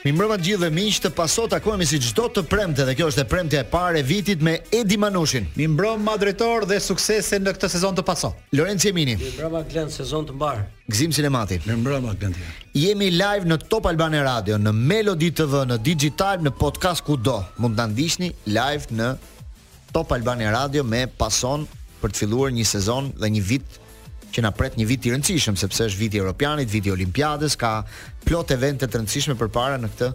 Mirëmbrëma të gjithëve miq të Paso takohemi si çdo të premte dhe kjo është e premtja e parë e vitit me Edi Manushin. Mirëmbrëma drejtor dhe suksese në këtë sezon të Paso. Lorenci Emini. Mirëmbrëma Glen, sezon të mbarë. Gëzim Sinemati. Mirëmbrëma Glen. Jemi live në Top Albania Radio, në Melody TV, në Digital, në podcast kudo. Mund të na ndiqni live në Top Albania Radio me Pason për të filluar një sezon dhe një vit që na pret një vit i rëndësishëm sepse është viti i Europianit, viti i Olimpiadës, ka plot evente të rëndësishme përpara në këtë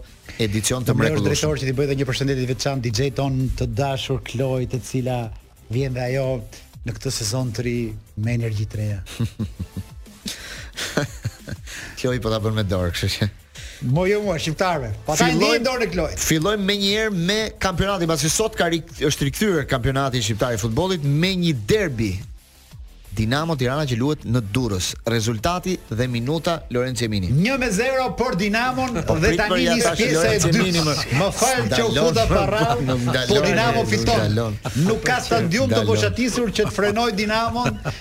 edicion të mrekullueshëm. Është e drejtë që t'i bëj dhe një përshëndetje të veçantë DJ-t tonë të dashur Kloj, e cila vjen dhe ajo në këtë sezon të ri me energji të reja. Kloj po ta bën me dorë, kështu që. Mo jo mua shqiptarëve. Po ta bën me dorë Kloj. Fillojmë menjëherë me kampionatin, pasi sot ka rik, është rikthyer kampionati shqiptar i futbollit me një derbi. Dinamo Tirana që luhet në Durrës. Rezultati dhe minuta Lorenci Emini. 1 me 0 për Dinamon po, dhe tani ja, nis pjesa e dytë. Më fal që u futa para. Po Dinamo fiton. Nuk ka stadium të boshatisur që të frenojë Dinamon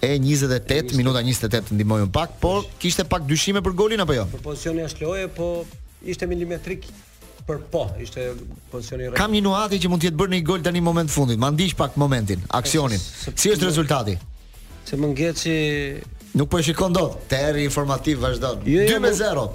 e 28 minuta 28 ndihmoi pak, por kishte pak dyshime për golin apo jo? Për pozicion jashtë loje, po ishte milimetrik për po, ishte pozicion i rregullt. Kam një nuhatje që mund të jetë bërë një gol tani në moment fundit. Ma ndiq pak momentin, aksionin. Si është rezultati? Se më ngeci nuk po e shikon dot. Terri informativ vazhdon. 2 jo, jo, me 0.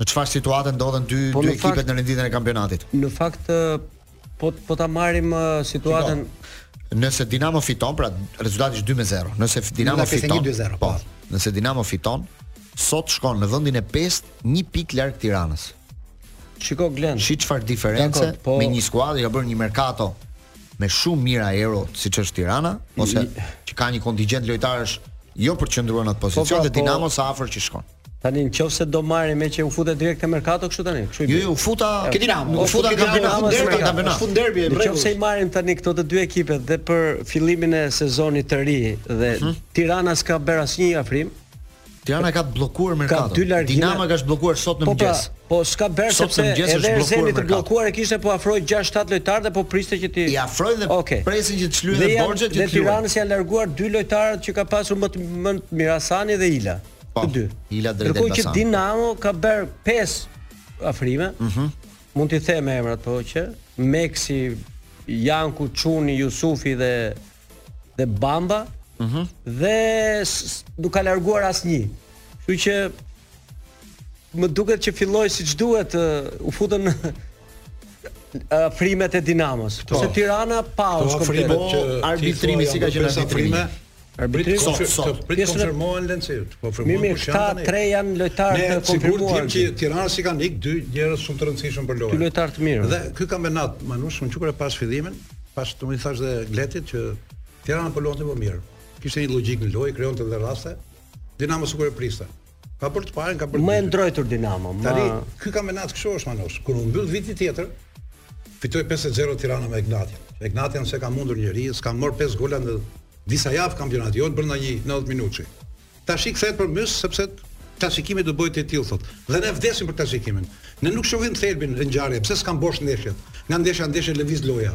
Në çfarë situate ndodhen dy po dy ekipet në renditjen e kampionatit? Në fakt po po ta marrim uh, situatën nëse Dinamo fiton, pra rezultati është 2-0. Nëse Dinamo fiton, po, po. Nëse Dinamo fiton, sot shkon në vendin e 5, 1 pikë larg Tiranës. Shiko Glen. Shih çfarë diference po... me një skuadër që ka bërë një merkato me shumë mijëra euro, siç është Tirana, ose që ka një kontingjent lojtarësh jo për të qëndruar në atë pozicion po, pra, dhe po. Dinamo sa afër që shkon. Tani në qoftë se do marrim meqë u fute direkt te merkato kështu tani, kështu i bie. Jo, jo, u futa ke Dinamo, u futa nga Dinamo deri te kampionati. Është fut derbi e rregullt. Nëse i marrim tani këto të dy ekipet dhe për fillimin e sezonit të ri dhe mhm. Tirana s'ka bërë asnjë afrim. Tirana ka të bllokuar merkaton. Dinamo ka zhbllokuar sot në po, pra, mëngjes. Po s'ka bërë sepse edhe Erzeni të bllokuar e kishte po afroi 6-7 lojtarë dhe po priste që t'i. I afroi dhe okay. presin që të shlyejë borxhet që Tiranës i janë larguar dy lojtarët që ka pasur më të mirë Hasani dhe Hila. Po, të dy. Hila drejt Elbasan. Ndërkohë që Dinamo ka bërë 5 afrime. Mhm. Mm Mund t'i them emrat po që Meksi, Janku, Çuni, Jusufi dhe dhe Bamba. Mhm. Mm dhe nuk ka larguar asnjë. Kështu që më duket që filloi siç duhet u futën afrimet e Dinamos. Po. Tirana pa u shkëmbyer. Po, arbitrimi si ka qenë arbitrimi? Arbitri sot sot pritet të konfirmohen Lenciut. Po firmon po shanta. Këta tre janë lojtarë të konfirmuar. Ne sigurisht që Tirana s'i kanë ik dy njerëz shumë të rëndësishëm për lojën. Dy lojtarë të mirë. Dhe ky kampionat Manush unë shyqyr e pashë fillimin, pastaj thashë dhe Gledit që Tirana po luante më mirë. Kishte një logjikë në lojë, krijonte edhe raste. Dinamo sigurisht e priste. Ka bërë të parën, ka bërë. Më e ndrojtur Dinamo, më. Tani ky kampionat kështu është Manush. Kur u mbyll viti tjetër, fitoi 5-0 Tirana me Egnatian. Egnatian s'e ka mundur njeri, s'ka marr 5 gola në disa javë kampionat, jo brenda një 90 minutësh. Tash i kthehet përmbys sepse klasifikimi do bëhet i tillë thotë. Dhe ne vdesim për klasifikimin. Ne nuk shohim thelbin e ngjarjes, pse s'kan bosh ndeshjet. Nga ndeshja në ndeshje lëviz loja.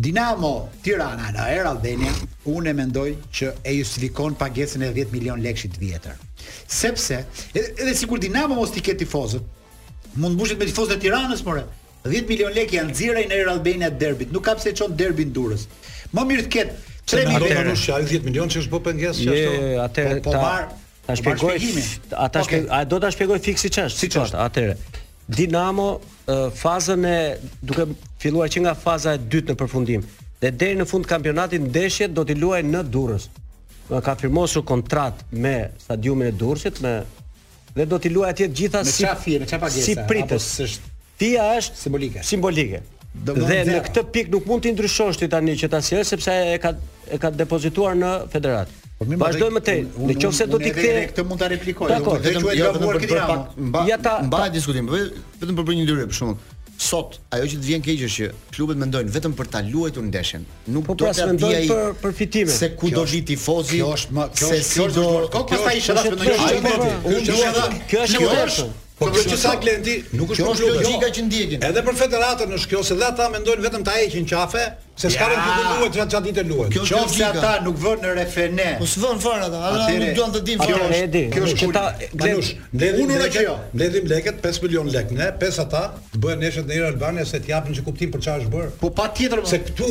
Dinamo Tirana në Air Albania unë e mendoj që e justifikon pagesën e 10 milion lekësh të vjetër. Sepse edhe sikur Dinamo mos t'i ketë tifozët, mund të mbushet me tifozët e Tiranës, more. 10 milion lekë janë xhiro në Air Albania derbit. Nuk ka pse çon derbin Durrës. Më mirë të ketë 3 milion, nuk është 10 milion që është bë pengesë ashtu. Po po marr Ta shpjegoj ata shpe, okay. a do ta shpjegoj fiks siç është. Siç është. Atëre. Dinamo fazën e duke filluar që nga faza e dytë në përfundim dhe deri në fund kampionatit ndeshjet do t'i luaj në Durrës. Do ka firmosur kontratë me stadiumin e Durrësit me dhe do t'i luaj atje të gjitha me si me çfarë pagesa si pritës është Tij është simbolike. Simbolike. Dhe në këtë pikë nuk mund të ndryshosh ti tani që ta sjell sepse e ka e ka depozituar në federatë. Po vazhdoj më tej. Në qoftë se do ti kthej këtë mund ta replikoj. Po dhe quhet jo, gabuar këtë jam. Ja ta mbaj diskutim, po vetëm për një ndryrë për shkak, sot ajo që të vjen keq është që klubet mendojnë vetëm për ta luajtur ndeshjen. Nuk po do pra, të ardhi për përfitime. Se ku do vi tifozi? Kjo është më kjo është kjo është. Kjo është pastaj ishte rasti më një. Kjo është kjo është. Po kjo që tha Klenti, nuk është kjo është logjika që ndjekin. Edhe për federatën është kjo se dhe ata mendojnë vetëm ta heqin qafe, se s'ka rëndësi ku të luhet çfarë çfarë ditë luhet. Kjo është logjika. ata nuk vënë në refenë. Po s'vën fare ata, ata nuk duan të dinë fare. Edi, kjo është ta Manush, mbledhim unë që jo. Mbledhim lekët 5 milion lekë, ne 5 ata, të bëhen ndeshjet në Albania se të japin që kuptim për çfarë është bërë. Po patjetër. Se këtu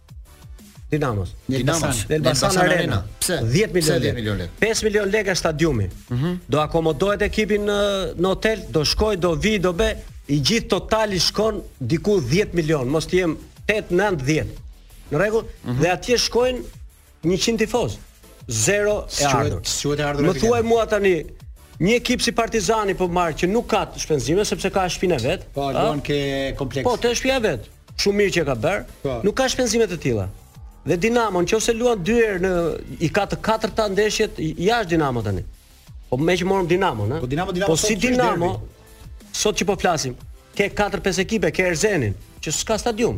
Dinamos. Dinamos. Elbasan Arena. Arena. Pse? 10 milionë lekë. 10 milionë lekë. 5 milionë lekë stadiumi. Mm -hmm. Do akomodohet ekipi në, në hotel, do shkoj, do vi, do bëj, i gjithë totali shkon diku 10 milionë, mos të jem 8, 9, 10. Në rregull? Mm -hmm. Dhe atje shkojnë 100 tifoz. Zero e ardhur. S'quhet e ardhur. Më thuaj mua tani, një ekip si Partizani po marr që nuk ka shpenzime sepse ka shpinë vet. Po, luan te kompleksi. Po, te shtëpia e vet. Shumë mirë që ka bër. Po. Nuk ka shpenzime të tilla. Dhe Dinamo, qoftë se luan dy herë në i ka të katra ndeshjet jashtë Dinamo tani. Po meqë morëm Dinamo, në? Po Dinamo Dinamo. Po si Dinamo? Sot që po flasim, ke 4-5 ekipe, ke Erzenin, që s'ka stadium.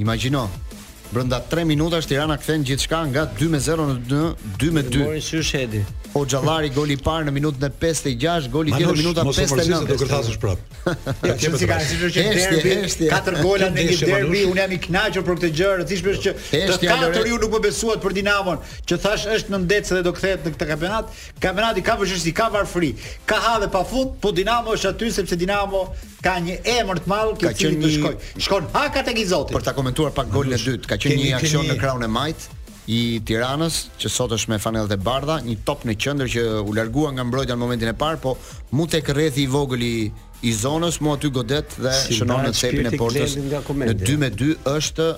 Imagjino, brenda 3 minutash Tirana kthen gjithçka nga 2-0 në 2-2. Mori sysh Edi. Hoxhallari goli i parë në minutën e 56, goli i dytë në minutën e 59. Mos e përsëris prap. Ja çfarë si ka thënë që derbi, katër gola në një derbi, unë jam i kënaqur për këtë gjë, rëndësishme është që të katër ju nuk më besuat për Dinamon, që thashë është në ndeshje dhe do kthehet në këtë kampionat. Kampionati ka vështirësi, ka varfëri, ka halle pa fund, po Dinamo është aty sepse Dinamo ka një emër të madh të cilit të shkoj. Shkon hakat e Gizotit. Për ta komentuar pak golin e dytë, ka qenë një aksion në krahun e majtë të Tiranës, që sot është me fanellat e bardha, një top në qendër që u largua nga mbrojtja në momentin e parë, po mu tek rrethi i vogël i i zonës, mu aty godet dhe shënon në cepin e portës. Në 2 me 2 është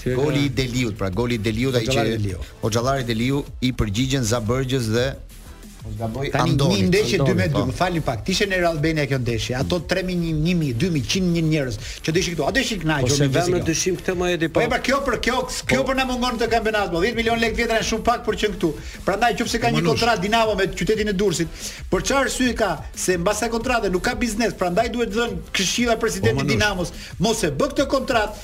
Tyre... goli i Deliut, pra goli i Deliut ai që Hoxhallari Deliu i përgjigjen Zabërgjës dhe Mos gaboj Tani Andoni. Tani një ndeshje 2 me 2, po. më falni pak. Të ishte në Air Albania kjo ndeshje. Ato 3000, 1000, 2000, 100 njerëz që do ishin këtu. A do ishin kënaqur po, me gjithë kjo? Po dyshim këtë më edi po. Po pra kjo për kjo, po. kjo po na mungon te ky kampionat, po 10 milionë lekë të vjetra janë shumë pak për të qenë këtu. Prandaj nëse ka një kontratë Dinamo me qytetin e Durrësit, për çfarë arsye ka se mbas asaj kontrate nuk ka biznes, prandaj duhet dhënë këshilla presidentit të Dinamos. Mos e bë këtë kontratë,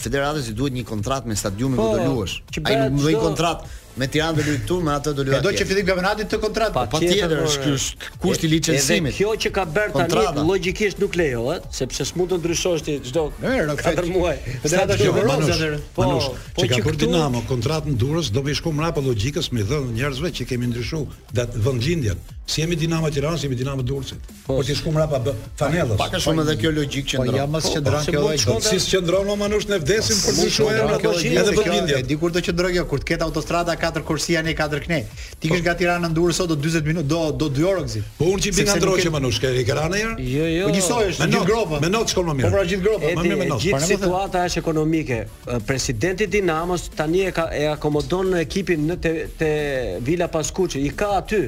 Federatës i duhet një kontratë me stadiumin ku do po, luash. Ai nuk bëj kontratë me Tiranë do luaj këtu, me atë do luaj. Do që në fillim kampionatit atë kontratë. Patjetër, po ky është kusht i licencimit. Edhe kjo që ka bërë tani logjikisht nuk lejohet, sepse s'mund të ndryshosh ti çdo 4 muaj. Federata është Evropës atëherë. Po, po që ka bërë Dinamo kontratë në Durrës do vi shkon mbrapa logjikës domethënë njerëzve që kemi ndryshuar datë vendlindjen. Si jemi Dinamo Tiranë, si jemi Dinamo Durrësit. Po ti shkon mrapa bë fanellës. Pak a shumë edhe kjo logjikë qëndron. Po ja s'po qëndron kjo logjikë. Po si qëndron more Manush në vdesin për të ndryshuar ato gjë edhe vendlindje. Di kur do qëndroj kjo kur të ketë autostrada katër korsi andej katër këndej. Të ikësh nga Tirana në Durrës s'do 40 minuta do do 2 orë gati. Po unë që vij nga Ndroqi Manush ke Tirana ja? Jo jo. Po njësoj është në gropë. Me not shkon më mirë. Po pra gjithë gropë, më mirë me not. Gjithë situata është ekonomike. Presidenti i Dinamos tani e ka e akomodon ekipin në te Vila Pascucci. I ka aty.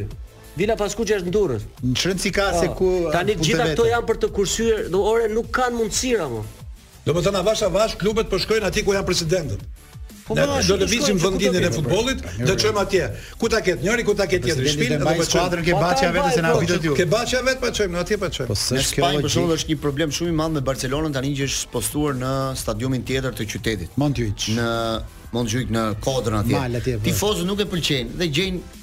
Vila Pascucci është në Durrës. Në Shijak ka se ku tani gjitha këto janë për të kursyer, o ore nuk kanë mundësi më. Domethënë avash avash klubet po shkojnë aty ku janë presidentët. Po ne do të lëvizim vendin e futbollit, do të çojmë atje. Ku ta ketë njëri, ku ta ketë tjetri shpinë, do të çojmë ke bahçja e vet se na vitet ju. Ke bahçja e vet po e çojmë, atje po e çojmë. Po s'është kjo gjë. Për shkak është një problem shumë i madh me Barcelonën tani që është spostuar në stadiumin tjetër të qytetit. Montjuic. Në Montjuic në kodrën atje. Tifozët nuk e pëlqejnë dhe gjejnë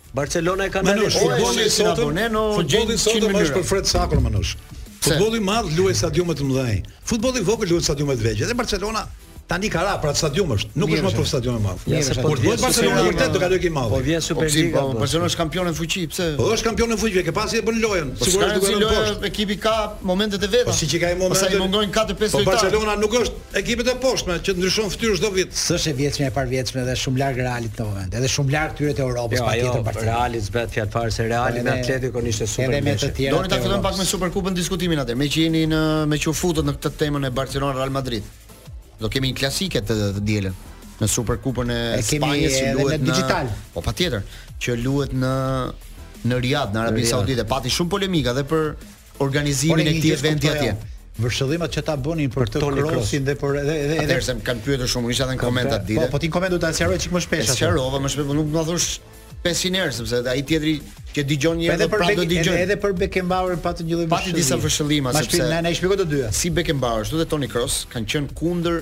Barcelona e ka ndalë Manush, futbolli i sotëm, futbolli i sotëm është për Fred Sakun Manush. Futbolli i madh luhet në stadiume të mëdha. Futbolli i vogël luhet në stadiume të vegjël. Dhe Barcelona tani ka ra pra stadium është, nuk është më për stadium të madh. Ja se po të bëhet Barcelona vërtet do ka lëkë i madh. Po vjen Superliga. Po Barcelona është kampione në fuqi, pse? Po është kampione në fuqi, ke parë si e bën lojën. Po sigurisht do të bëhet poshtë. Ekipi ka momentet e veta. Po siç i ka momentet. Pastaj mungojnë 4-5 lojtarë. Po Barcelona nuk është Ekipet e poshtme, që ndryshon fytyrë çdo vit. S'është e vjetshme e parvjetshme dhe shumë larg Realit në moment. Edhe shumë larg këtyre të Europës, jo, patjetër jo, Barcelona. Reali s'bëhet fjalë fare se Reali me Atletikon ishte super. Edhe me të tjerë. Doni ta fillojmë pak me Superkupën diskutimin atë. Me që jeni në me që u futët në këtë temën e Barcelona Real Madrid. Do kemi një klasike të, të dielën në Superkupën e, e Spanjës që luhet në Digitalb. Po patjetër, që luhet në në Riyadh, në Arabinë Saudite, pati shumë polemika dhe për organizimin e këtij eventi atje vërshëllimat që ta bënin për Toni Krosin dhe për edhe edhe edhe derisa kanë pyetur shumë isha edhe në komentat po, ditë. Po po ti komento ta sqarosh çik më shpesh atë. Sqarova më shpesh, po nuk më thosh 500 herë sepse ai tjetri që dëgjon një edhe për pra do dëgjon. Edhe për Beckenbauer pati një lloj vërshëllimi. Pati disa vërshëllima sepse. Mashpin na na shpjego të dyja. Si Beckenbauer ashtu dhe Toni Kroos kanë qenë kundër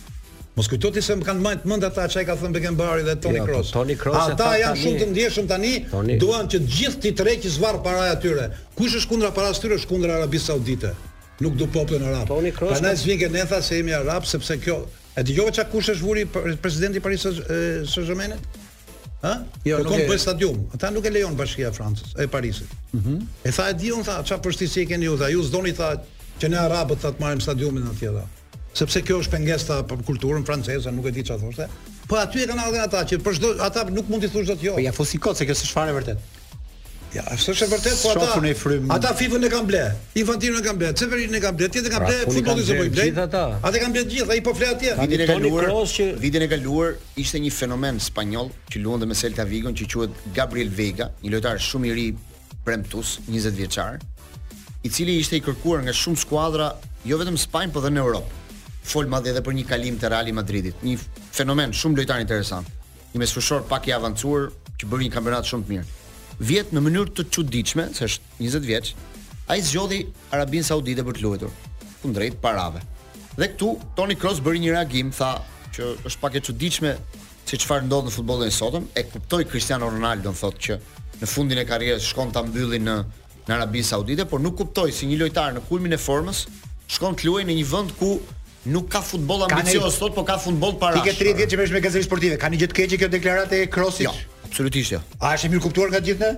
Mos kujto ti se më kanë mbajtë mend ata ça i ka thënë Beckenbauer-i dhe Toni Kroos. Jo, Toni Kroos ata tani, janë shumë të ndjeshëm tani, toni. duan që të gjithë t'i tërheqë zvarrë paraja e tyre. Kush është kundra parasë së tyre është kundra Arabisë Saudite. Nuk do popullin arab. Toni Kroos. Prandaj ka... zvike netha se jemi arab sepse kjo e dëgjove çka kush është vuri presidenti i Paris Saint-Germainit? Ë? Jo, nuk e bëj stadium. Ata nuk e lejon Bashkia e Francës, e Parisit. Mhm. Mm e tha e di unë tha, çfarë përshtypje keni ju tha, ju s'doni tha që ne arabët tha të marrim stadiumin atje tha. Sepse kjo është pengesë tha për kulturën franceze, nuk e di çfarë thoshte. Po aty e kanë ardhur ata që për çdo ata nuk mund t'i thosh dot jo. Po ia futi kot se kjo s'është fare vërtet. Ja, ashtu është e vërtetë, po ata. Shofun e frym. Ata FIFA-n e kanë ble. Infantinon e kanë ble, Çeferinin e kanë ble, tjetër e kanë pra, ble, futbollin se po i ble. Gjithë ata. Ata kanë ble gjithë, ai po flet atje. Vitin e kaluar, që... vitin e kaluar ishte një fenomen spanjoll që luante me Celta Vigon që quhet Gabriel Veiga, një lojtar shumë i ri premtus, 20 vjeçar, i cili ishte i kërkuar nga shumë skuadra, jo vetëm në Spanjë, por edhe në Europë. U fol madje edhe për një kalim te Reali i Madridit, një fenomen shumë lojtar interesant. Një mesfushor pak i avancuar që bëri një kampionat shumë të mirë vjet. Në mënyrë të çuditshme, se është 20 vjeç, ai zgjodhi Arabinë Saudite për të luajtur kundrejt parave. Dhe këtu Toni Kroos bëri një reagim, tha që është pak e çuditshme se çfarë ndodh në futbollin e sotëm, e kuptoj Cristiano Ronaldon thotë që në fundin e karrierës shkon ta mbyllë në në Arabinë Saudite, por nuk kuptoj si një lojtar në kulmin e formës shkon të luajë në një vend ku nuk ka futboll ambicioz sot, por ka futboll parash. Ti ke 30 vjet që merresh me gazetari sportive, ka ndonjë gjë të keqe kjo deklaratë e Krosit? Jo, absolutisht jo. A është e mirëkuptuar nga gjithë ne?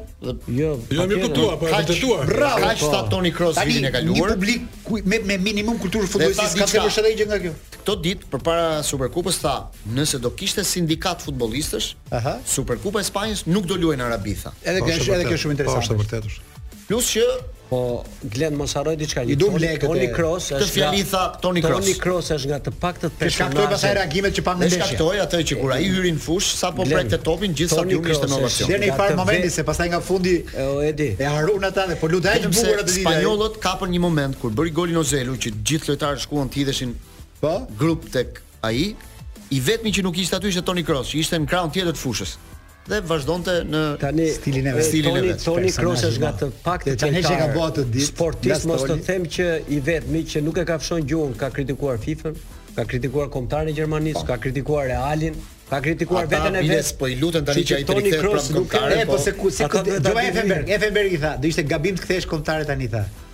Jo, jo mirëkuptuar, po e vërtetuar. Bravo, kaq sa po. Toni Kroos vitin e kaluar. Një publik ku me me minimum kulturë futbollistike ka të bësh edhe gjë nga kjo. Këto ditë përpara Superkupës tha, nëse do kishte sindikat futbollistësh, Aha. Superkupa e Spanjës nuk do luaj në Arabi tha. Edhe po, kjo edhe kjo shumë interesante. Po, është e vërtetë është. Plus që po Glen mos harroj diçka një. I dum lekët. Toni Kroos është. Këtë fjali tha Toni Kroos. Toni Kroos është nga të paktët pesë. Kishte këto pasaj reagimet që pa ndeshje. Shkaktoi atë që kur ai hyri në fush, sapo prekte topin, gjithë stadiumi ishte në ovacion. Deri në far momenti se pastaj nga fundi e o Edi. E harrun ata dhe po luante bukur atë ditë. Spanjollët kapën një moment kur bëri golin Joselu që gjithë lojtarët shkuan të hidheshin po grup tek Ai, i vetmi që nuk ishte aty ishte Toni Kroos, që ishte në krahun tjetër të fushës dhe vazhdonte në tani stilin e vet. Stilin e vet. Toni Kroos është nga të paktët. Tani ka bërë atë ditë. Sportist mos të them që i vetmi që nuk e ka fshon gjuhën, ka kritikuar FIFA-n, ka kritikuar kombëtaren e Gjermanisë, po. ka kritikuar Realin, ka kritikuar veten e vet. Po i luten tani që ai të rikthehet pranë kombëtares. Po se ku si do të Effenberg, Effenberg i tha, do ishte gabim të kthehesh në kombëtare tani tha.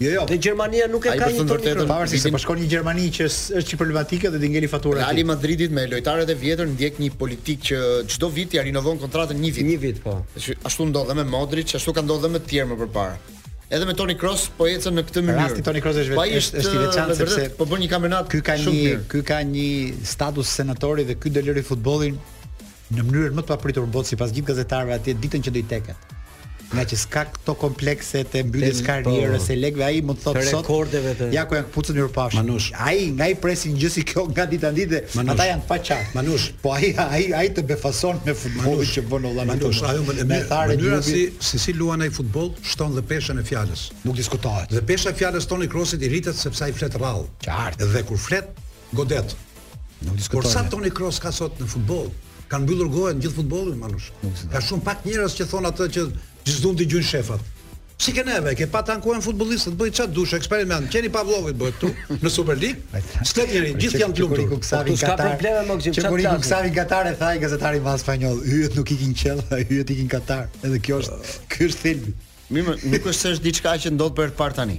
Jo, jo. Dhe Gjermania nuk e ka një Toni Kroos. Pavarësisht se po shkon një Gjermani që është çik problematike dhe t'i ngeli fatura. Reali Madridit me lojtarët e vjetër ndjek një politikë që çdo vit ia rinovon kontratën një vit. Një vit po. Që ashtu ndodhi me Modric, ashtu ka ndodhur me të tjerë më përpara. Edhe me Toni Kroos po ecën në këtë mënyrë. Rasti Toni Kroos është po vetë është i veçantë sepse po bën një kampionat. Ky ka një ky ka një status senatori dhe ky do lëri futbollin në mënyrën më të papritur në botë sipas gjithë gazetarëve atje ditën që do i teket. Ngaqë s'ka këto komplekse të mbylljes karrierës po. e lekëve, ai mund të thotë sot rekordeve të. Ja ku janë këpucët në Europë. Manush, ata nga ai presin gjë si kjo nga dita në ditë, ata janë pa çat. Manush, po ai ai ai të befason me futbollin që bën Hollanda. Manush, ajo më me thënë mënyra si si si luan ai futboll, shton dhe peshën e fjalës. Nuk diskutohet. Dhe pesha e fjalës Toni Krosit i rritet sepse ai flet rrallë. Qartë. Dhe kur flet, Godet. Nuk diskutohet. Por sa Toni Kroos ka sot në futboll? Kanë mbyllur gojën gjithë futbollin Manush. Ka shumë pak njerëz që thon atë që gjithë të dëgjojn shefat. Si ke neve, ke pa t'ankohen futbollistët, bëj ça t'dush eksperiment. Qeni i Pavlovit bëhet këtu në Super League. S'flet njeri, gjithë janë të lumtur. Sa po, ka probleme më gjim çat. Kur iku Xavi Katar e tha gazetari i madh spanjoll, yjet nuk ikin në qiell, ai yjet ikin Katar. Edhe kjo është, ky është thelbi. Mirë, nuk është se është diçka që ndodh për të parë tani.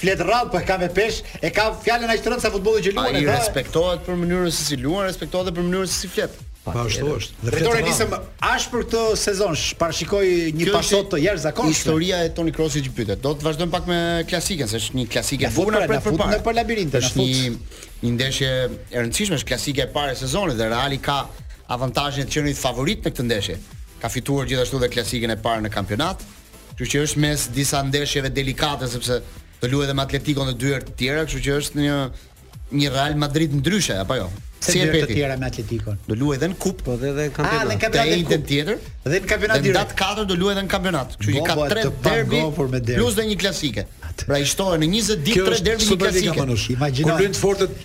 Flet rrallë po e ka me peshë, e ka fjalën aq të rëndë sa futbolli që luan. Ai respektohet për mënyrën se si luan, respektohet edhe për mënyrën se si flet. Po ashtu është. Dhe Drejtori nisëm ashpër këtë sezon, parashikoj një pasot të jashtëzakonshme. Historia e Toni Krosit që pyetet. Do të vazhdojmë pak me klasikën, se është një klasike e bukur për për para. Për labirintin, është një një ndeshje e rëndësishme, është klasikja e parë e sezonit dhe Reali ka avantazhin e të qenit favorit në këtë ndeshje. Ka fituar gjithashtu dhe klasikën e parë në kampionat. Kështu që është mes disa ndeshjeve delikate sepse do luajë edhe me Atletikon dhe dy herë të tjera, kështu që është një një Real Madrid ndryshe apo jo? Dy herë të tjera me Atletikon. Do luajë edhe në kupë, po dhe edhe në kampionat. Ah, në kampionat e kupë tjetër. Dhe në kampionat direkt. Datë 4 do luajë edhe në kampionat. Kështu që ka 3 derbi plus dhe një klasike. Pra i shtohen në 20 ditë 3 derbi një klasike. Imagjino. Kur luajnë të fortët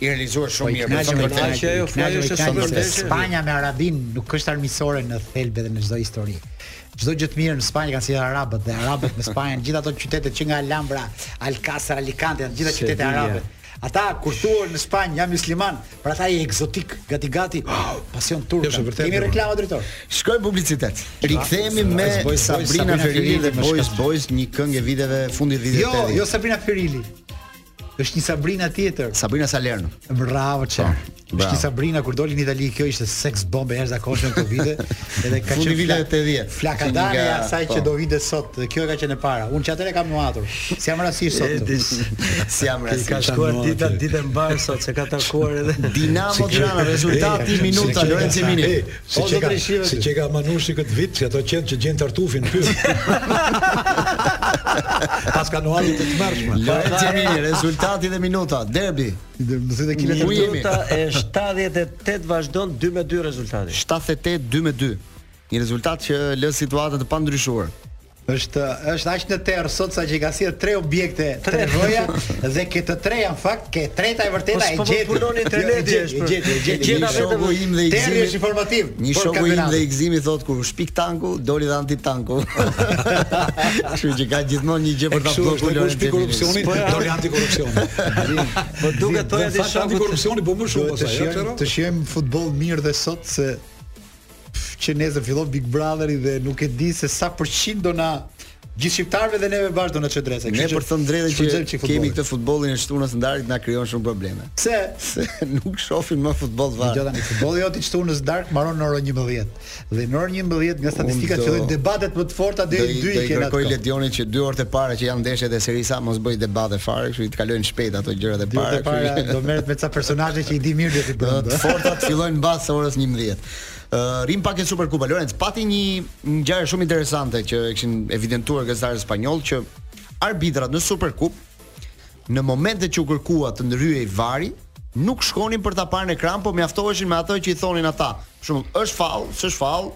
I realizuar shumë po mirë. Po kënaqem me këtë. Kënaqja ajo fjalë është shumë e vërtetë. Spanja me Arabinë nuk është armiqësore në thelb edhe në çdo histori. Çdo gjë të mirë në Spanjë kanë sjell arabët dhe arabët në Spanjë, gjithë ato qytete që nga Alhambra, Alcázar, Alicante, janë gjithë qytete arabe. Ata kur thua në Spanjë jam musliman, për ata je eksotik, gati gati. Pasion turk. Është vërtet. Kemi reklamë drejtor. Shkojmë publicitet. Rikthehemi me Sabrina Ferili dhe Boys Boys, një këngë e viteve, fundi i viteve. Jo, jo Sabrina Ferili. Është një Sabrina tjetër. Sabrina Salerno. Bravo Çe. Po, është një Sabrina kur doli në Itali, kjo ishte seks bombë e jashtëzakonshme këto vite. Edhe ka qenë vite 80. Flakadani ja sa që po. do vite sot. Kjo e ka qenë e para. Unë çatë e kam nuatur. Si jam rasti sot. Si jam rasti. Ka shkuar dita ditë e mbarë sot se ka takuar edhe Dinamo Tirana rezultati minuta Lorenzo Mini. Si Çeka, si Çeka Manushi këtë vit, që ato qentë që gjejnë tartufin për. Pas ka në të të mërshme. Lorenzo Mini, rezultati dhe minuta, derbi. Mësë dhe kile të të Minuta e 78 vazhdon 2 me 2 rezultati. 78, 2 me 2. Një rezultat që lë situatën të pandryshuar. Është është aq në terr sot sa që ka sjell tre objekte tre rroja dhe këto tre janë fakt, ke të treta të vërteta po e gjetë. Po punon interneti është. E gjetë, e gjetë. Gjeta vetëm ku im dhe i gzimi. Terri është informativ. Një shoku im dhe i Gzimit thotë kur u shpik tanku, doli dhe anti tanku. Kështu që ka gjithmonë një gjë për ta bllokuar. Kështu u shpik korrupsioni, po doli anti korrupsioni. Po duket thoja atij shokut. Anti korrupsioni po më shumë pasaj. Të shijojmë futboll mirë dhe sot se Që nesër fillon Big Brotheri dhe nuk e di se sa përqind do na gjithë shqiptarëve dhe neve bash do na çojë drejtë. Ne për të thënë drejtën që kemi këtë futbollin e shtunës në darkë na krijon shumë probleme. Pse? Se nuk shohim më futboll fare. Dëgjoj tani futbolli jot i shtunës në darkë mbaron në orën 11. Dhe në orën 11 nga statistikat fillojnë debatet më të forta deri në 2 të natës. Do i kërkoj Ledionit që 2 orë të para që janë ndeshjet e serisë A mos bëjë debate fare, kështu t'i kalojnë shpejt ato gjërat e para. Do merret me ca personazhe që i di mirë deri në brenda. Të fortat fillojnë mbas orës 11. jetë. Ë uh, rrim pak e Superkupa Lorenz pati një ngjarje shumë interesante që e kishin evidentuar gazetarët spanjollë që arbitrat në Superkup në momentet që u kërkua të ndërhynte VAR-i, nuk shkonin për ta parë në ekran, po mjaftoheshin me atë që i thonin ata. Për shembull, është faull, s'është faull.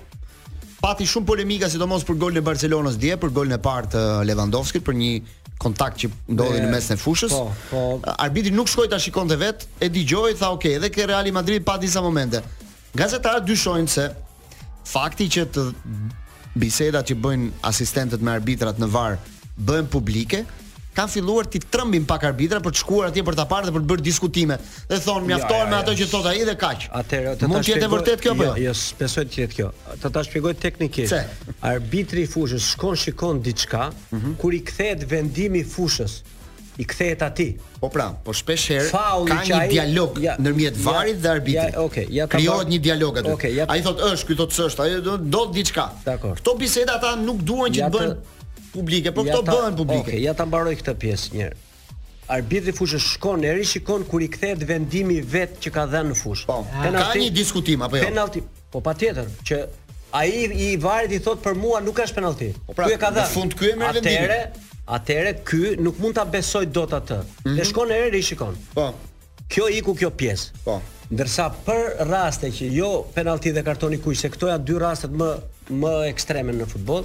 Pati shumë polemika sidomos për golin e Barcelonës dje, për golin e parë të Lewandowskit për një kontakt që ndodhi në mesin e fushës. Po, po. Arbitri nuk shkoi ta shikonte vet, e dëgjoi, tha ok, edhe ke Real Madrid pati disa momente. Gazetarët dyshojnë se fakti që të bisedat që bëjnë asistentët me arbitrat në VAR bëhen publike, kanë filluar t'i trembin pak arbitrat për të shkuar atje për ta parë dhe për të bërë diskutime. Dhe thonë mjaftohen ja, ja, me ato që thotë ai dhe kaq. Atëherë të mund të jetë vërtet kjo apo jo? Jo, s'besoj të jetë kjo. Të ta shpjegoj teknikisht. Arbitri i fushës shkon shikon diçka, mm -hmm. kur i kthehet vendimi i fushës, i kthehet atij. Po pra, po shpesh herë ka një qaj, dialog ja, ndërmjet ja, varit dhe arbitrit. Ja, okay, ja Krijohet një dialog aty. Okay, ja, ai thotë është, ky thotë s'është, ai do diçka. Dakord. Këto biseda ata nuk duan që të bëhen publike, por këto bëhen publike. Okej, ja ta mbaroj këtë pjesë një herë. Arbitri i fushës shkon e rishikon kur i kthehet vendimi i vet që ka dhënë në fushë. Po. Ka një diskutim apo jo? Penalti. Po patjetër që ai i varit i thotë për mua nuk është penalti. Po pra, ky e ka dhënë. Në fund ky e merr vendimin. Atëherë, atëherë ky nuk mund ta besojë dot atë. Mm -hmm. Dhe mhm. shkon e rishikon. Po. Kjo iku kjo pjesë. Po. Ndërsa për raste që jo penalti dhe karton i kuq, se këto janë dy rastet më më ekstreme në futboll,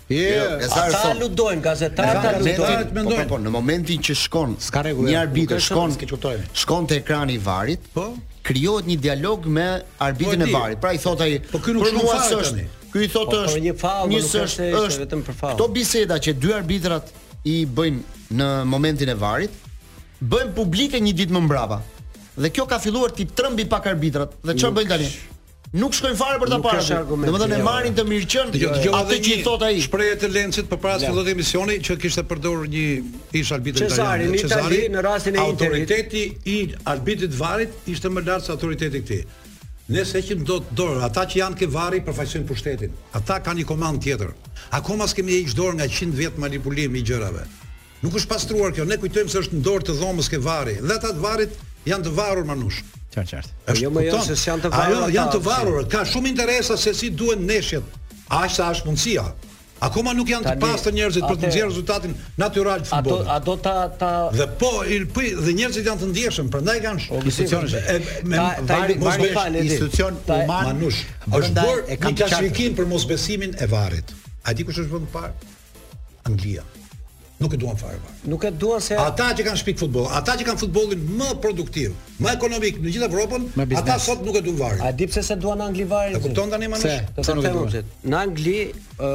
Ata aludojnë, gazetarët aludojnë. Po, po, në momentin që shkon një arbitër shkon, shkon te ekrani i varit, po krijohet një dialog me arbitrin e po, varit. Pra i thotë ai, po ky nuk shkon fare tani. Ky i thotë po, është një faull, një është, është vetëm për faull. Këto biseda që dy arbitrat i bëjnë në momentin e varit, bëhen publike një ditë më mbrapa. Dhe kjo ka filluar t'i trembi pak arbitrat. Dhe çfarë bëjnë tani? nuk shkojnë fare për ta parë. Domethënë e marrin të mirëqenë atë që i thotë ai. Shprehje të Lencit përpara se filloi emisioni që kishte përdorur një ish arbitër italian. Cezari, Cezari në rastin e autoriteti i arbitrit të varit ishte më lart se autoriteti i këtij. Ne se që do të thotë, ata që janë ke vari përfaqësojnë pushtetin. Ata kanë një komandë tjetër. Akoma s'kemi hequr dorë nga 100 vjet manipulim i gjërave. Nuk është pastruar kjo, ne kujtojmë se është në dorë të dhomës ke vari dhe ata të varit janë të varur Manush. Qartë, qartë. Është jo më jo se janë të varur. Ajo janë të varur, ka shumë interesa se si duhen ndeshjet. Aq sa është mundësia. Akoma nuk janë të pastër njerëzit për të nxjerrë rezultatin natyral të futbollit. A do ta ta Dhe po, il po dhe njerëzit janë të ndjeshëm, prandaj kanë institucione. Me vari mos me institucion human. Është bërë një klasifikim për mosbesimin e varit. A di kush është vend i parë? Anglia. Nuk e duan fare fare. Nuk e duan se ata që kanë shpik futboll, ata që kanë futbollin më produktiv, më ekonomik në gjithë Evropën, ata sot nuk e duan varin. A di pse s'e duan në Angli varin? E kupton tani Manush. Do të them se në Angli ë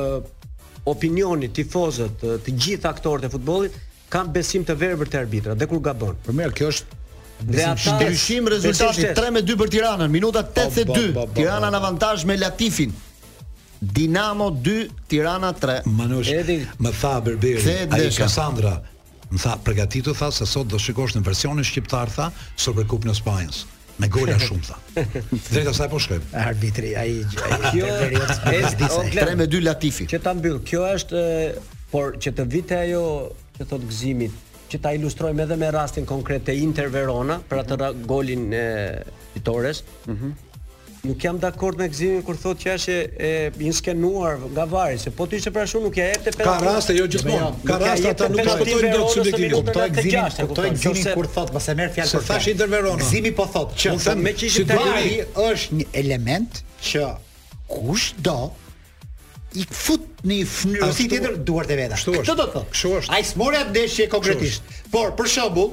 opinioni tifozët, të gjithë aktorët e futbollit Kanë besim të verbër te arbitrat dhe kur gabon. Po mirë, kjo është Dhe ata ndryshim rezultati 3 me 2 për Tiranën, minuta 82. Tirana në avantazh me Latifin. Dinamo 2, Tirana 3. Manush, Edi. më tha berberi, Kthehet ai Lesha. Kassandra, më tha, përgatitu tha se sot do shikosh në versionin shqiptar tha Superkupën e Spanjës. Me gola shumë tha. Drejt asaj po shkojmë. Arbitri ai ai kjo është o tre me dy Latifi. Që ta mbyll. Kjo është por që të vij te ajo që thotë Gëzimi që ta ilustrojmë edhe me rastin konkret të Inter Verona për atë mhm. golin e fitores. Mhm. Nuk jam dakord me Gëzimin kur thotë që është e inskenuar Nga vari, se po të ishte prap, shumë, nuk ja jepte penallti. Ka raste, jo gjithmonë. Ka raste ata nuk shpëtojnë dot subjektivisht. Kuptoj gëzimin, kuptoj gëzimin kur thotë mos e merr fjalë për thashë Inter Verona. Gëzimi po thotë që unë them meqë ishte vari është një element që kushdo i fut në një mënyrë a tjetër duart e veta. Kështu është. Çfarë do të thotë? Kështu është. Ai s'e mori atë ndeshje konkretisht. Por për shembull,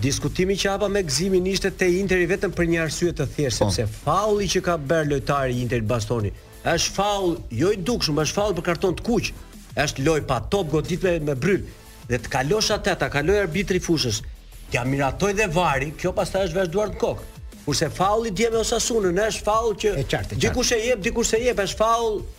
Diskutimi që hapa me Gëzimin ishte te Interi vetëm për një arsye të thjeshtë, po. sepse faulli që ka bërë lojtari i Interit Bastoni, është faull jo i dukshëm, është faull për karton të kuq. Është lojë pa top godit me, me bërryl. Dhe ta kalosh atë, ta kalojë arbitri i fushës. T'ia miratojë dhe vari, kjo pastaj është vazhduar në kokë. Kurse faulli dje me Osasunën është faull që e qartë, e qartë. dikush e jep, dikush e jep, është faull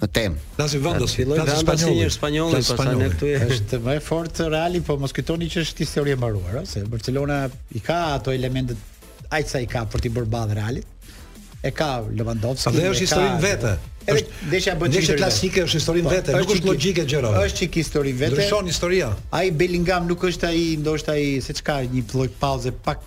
në temë. Flasim vendos, filloi vendos spanjolli, një spanjolli, pastaj ne këtu është më fort Reali, po mos kujtoni që është histori e mbaruar, ëh, se Barcelona i ka ato elementet aq sa i ka për t'i bërë ballë Realit. E ka Lewandowski. Atë është histori vetë. Edhe desha bëhet histori klasike, është histori po, vetë, nuk është logjike gjëra. Është çik histori vetë. Ndryshon historia. Ai Bellingham nuk është ai, ndoshta ai seç ka një lloj pauze pak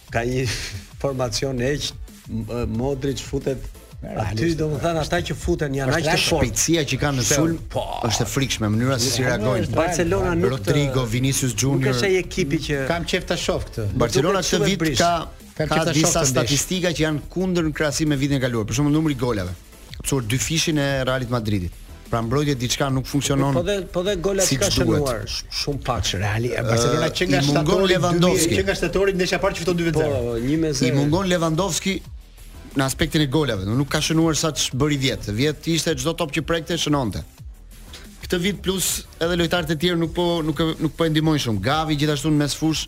Ka një formacion heq Modric futet aty domethënë ata që futen janë aq të fortë. Shpejtësia që kanë në sulm po, është e frikshme mënyra se si reagojnë. Barcelona nuk Rodrigo, Vinicius Junior. Nuk është ai ekipi që kam qejf ta shoh këtë. Barcelona këtë vit ka ka disa statistika që janë kundër, në krahasim me vitin e kaluar. Për shembull numri i golave. pësuar dyfishin e Realit Madridit. Pra në mbrojtje diçka nuk funksionon. Po dhe po dhe gola s'i ka shënuar shumë pak. Reali e Barcelona që nga shtatori Lewandowski. Që nga shtatori ndeshja e parë që fiton 2-0. Po, 1-0. I mungon Lewandowski në aspektin e golave, nuk ka shënuar sa ç'bëri vjet. Vjet ishte çdo top që prekte shënonte këtë vit plus edhe lojtarët e tjerë nuk po nuk nuk po e ndihmojnë shumë. Gavi gjithashtu në mesfush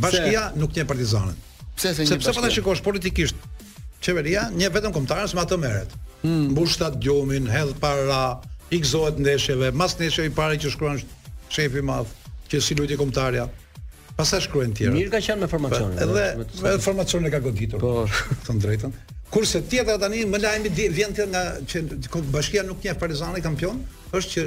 Bashkia nuk njeh Partizanin. Pse se Sepse po ta shikosh politikisht qeveria njeh vetëm kombëtaren se me atë merret. Hmm. Mbush stadiumin, hedh para, i gëzohet ndeshjeve, mas ndeshjeve i pari që shkruan shefi i madh, që si luajti kombëtarja. Pastaj shkruajnë të tjerët. Mirë ka qenë me formacionin. Edhe me formacionin e ka goditur. Po, them të drejtën. Kurse tjetra tani më lajmi vjen tjetër ngaqë bashkia nuk njeh Partizanin kampion, është që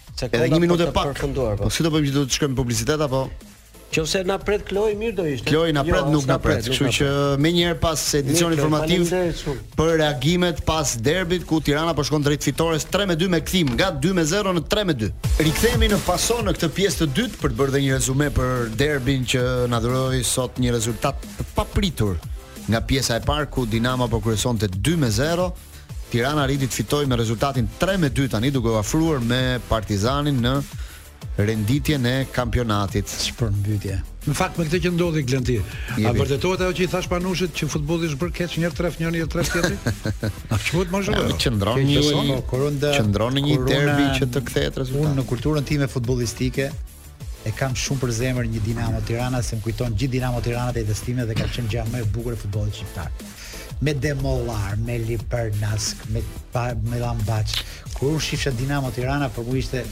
Edhe një minutë e pak. Po si do bëjmë që do të shkojmë publicitet apo? Qoftë se na pret Kloi mirë do ishte. Kloi na jo, pret, nuk na pret. Kështu që menjëherë pas edicionit informativ për reagimet pas derbit ku Tirana po shkon drejt fitores 3-2 me kthim nga 2-0 në 3-2. Rikthehemi në Pasion në këtë pjesë të dytë për të bërë dhe një rezume për derbin që na dhuroi sot një rezultat të papritur nga pjesa e parë ku Dinamo po kryesonte 2-0. Tirana arriti të fitojë me rezultatin 3 me 2 tani duke u afruar me Partizanin në renditjen e kampionatit. Përmbysje. Në fakt me këtë që ndodhi Genti, a vërtetohet ajo që i thash Panushit që futbolli është bërë keq një tref njëri e tref tjetri? A çuhet më shumë? Qëndron një, qëndron një derbi që të kthehet rezultat. Unë në kulturën time futbollistike E kam shumë për zemër një Dinamo Tirana se më kujton gjithë Dinamo Tirana të jetës time dhe ka qenë gjëja më e bukur e futbollit shqiptar. Me Demollarin, me Ilir Përnaskën, me pa, me Lambaç. Kur unë shifsha Dinamo Tirana për mua ishte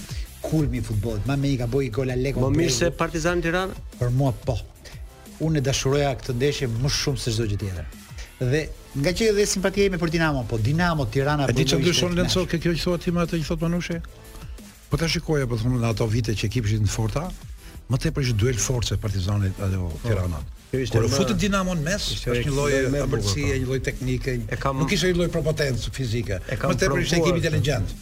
kulmi i futbollit. Ma me i ka bëj gola Leko. Më mirë se Partizani Tirana? Për mua po. Unë e dashuroja këtë ndeshje më shumë se çdo gjë tjetër. Dhe ngaqë edhe simpatia ime për Dinamo, po Dinamo Tirana po. Ti çfarë dyshon Lenço ke kjo që thua ti me atë që thot Panushi? Po ta shikoje pothuaj në ato vite që ekipet ishin të forta, më tepër ishte duel force Partizani edhe po, Tirana. Kur futet Dinamo në mes, është një lloj ëmbëlsie, po. një lloj teknike. Nuk ishte një lloj prepotence fizike. Më tepër ishte ekip inteligjent.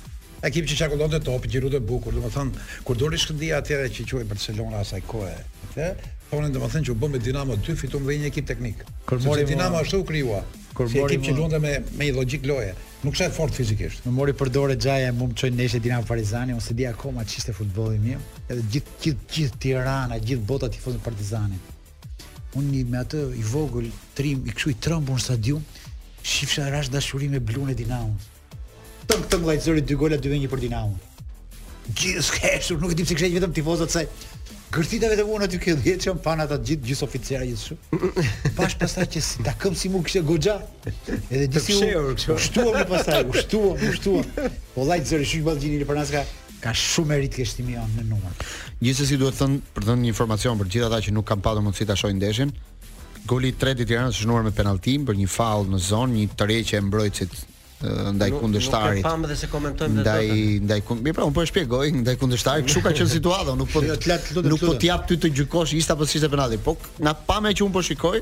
Ekip që qarkullonte topin, që luante bukur, domethënë kur doli Shkëndija atëherë që quhej Barcelona e asaj kohe, ëh, thonë domethënë që u bë me Dinamo 2 fituam dhe një ekip teknik. Kur mori Dinamo ashtu u krijua. Si ekip që luante me me një logjikë loje, nuk ishte i fortë fizikisht. Më mori për dorë xhaja e mu më çoi në ndeshje Dinamo Partizani, unë s'e dija akoma ç'ishte futbolli mirë? Edhe gjithë gjithë gjithë Tirana, gjithë bota tifozë për Partizanin. Unë me atë i vogël, trim, kështu i trëmbur në stadium, shifsha rash dashuri me blunë e Dinamos. Tëng tëng Vasillaq Zëri dy gola dy me një për Dinamo. Gjithë skeshur, nuk e di pse kishte vetëm tifoza se gërthita vetëm unë aty këtu dhjetë çon pan ata gjithë gjithë oficerë gjithë shumë. Pashë pastaj që si ta këm si mund kishte goxha. Edhe gjithsesi u shtuam më pastaj, u shtuam, u shtuam. Po Vasillaq Zëri, Shyqyri Ballgjini, Përnaska ka shumë meritë ke shtimi jonë në numër. Gjithsesi duhet thënë për të dhënë një informacion për gjithë ata që nuk kanë patur mundësi ta shohin ndeshjen, Goli i tretë i Tiranës është shënuar me penallti për një faull në zonë, një tërheqje e mbrojtësit ndaj kundërshtarit. Nuk e pamë dhe s'e komentojmë dot. Ndaj ndaj kund... mirë, pra unë po e shpjegoj ndaj kundërshtarit, kështu ka qenë situata, nuk po jo, nuk po t'jap ty të gjykosh ishte apo s'ishte penallti, po nga pamja që unë po shikoj,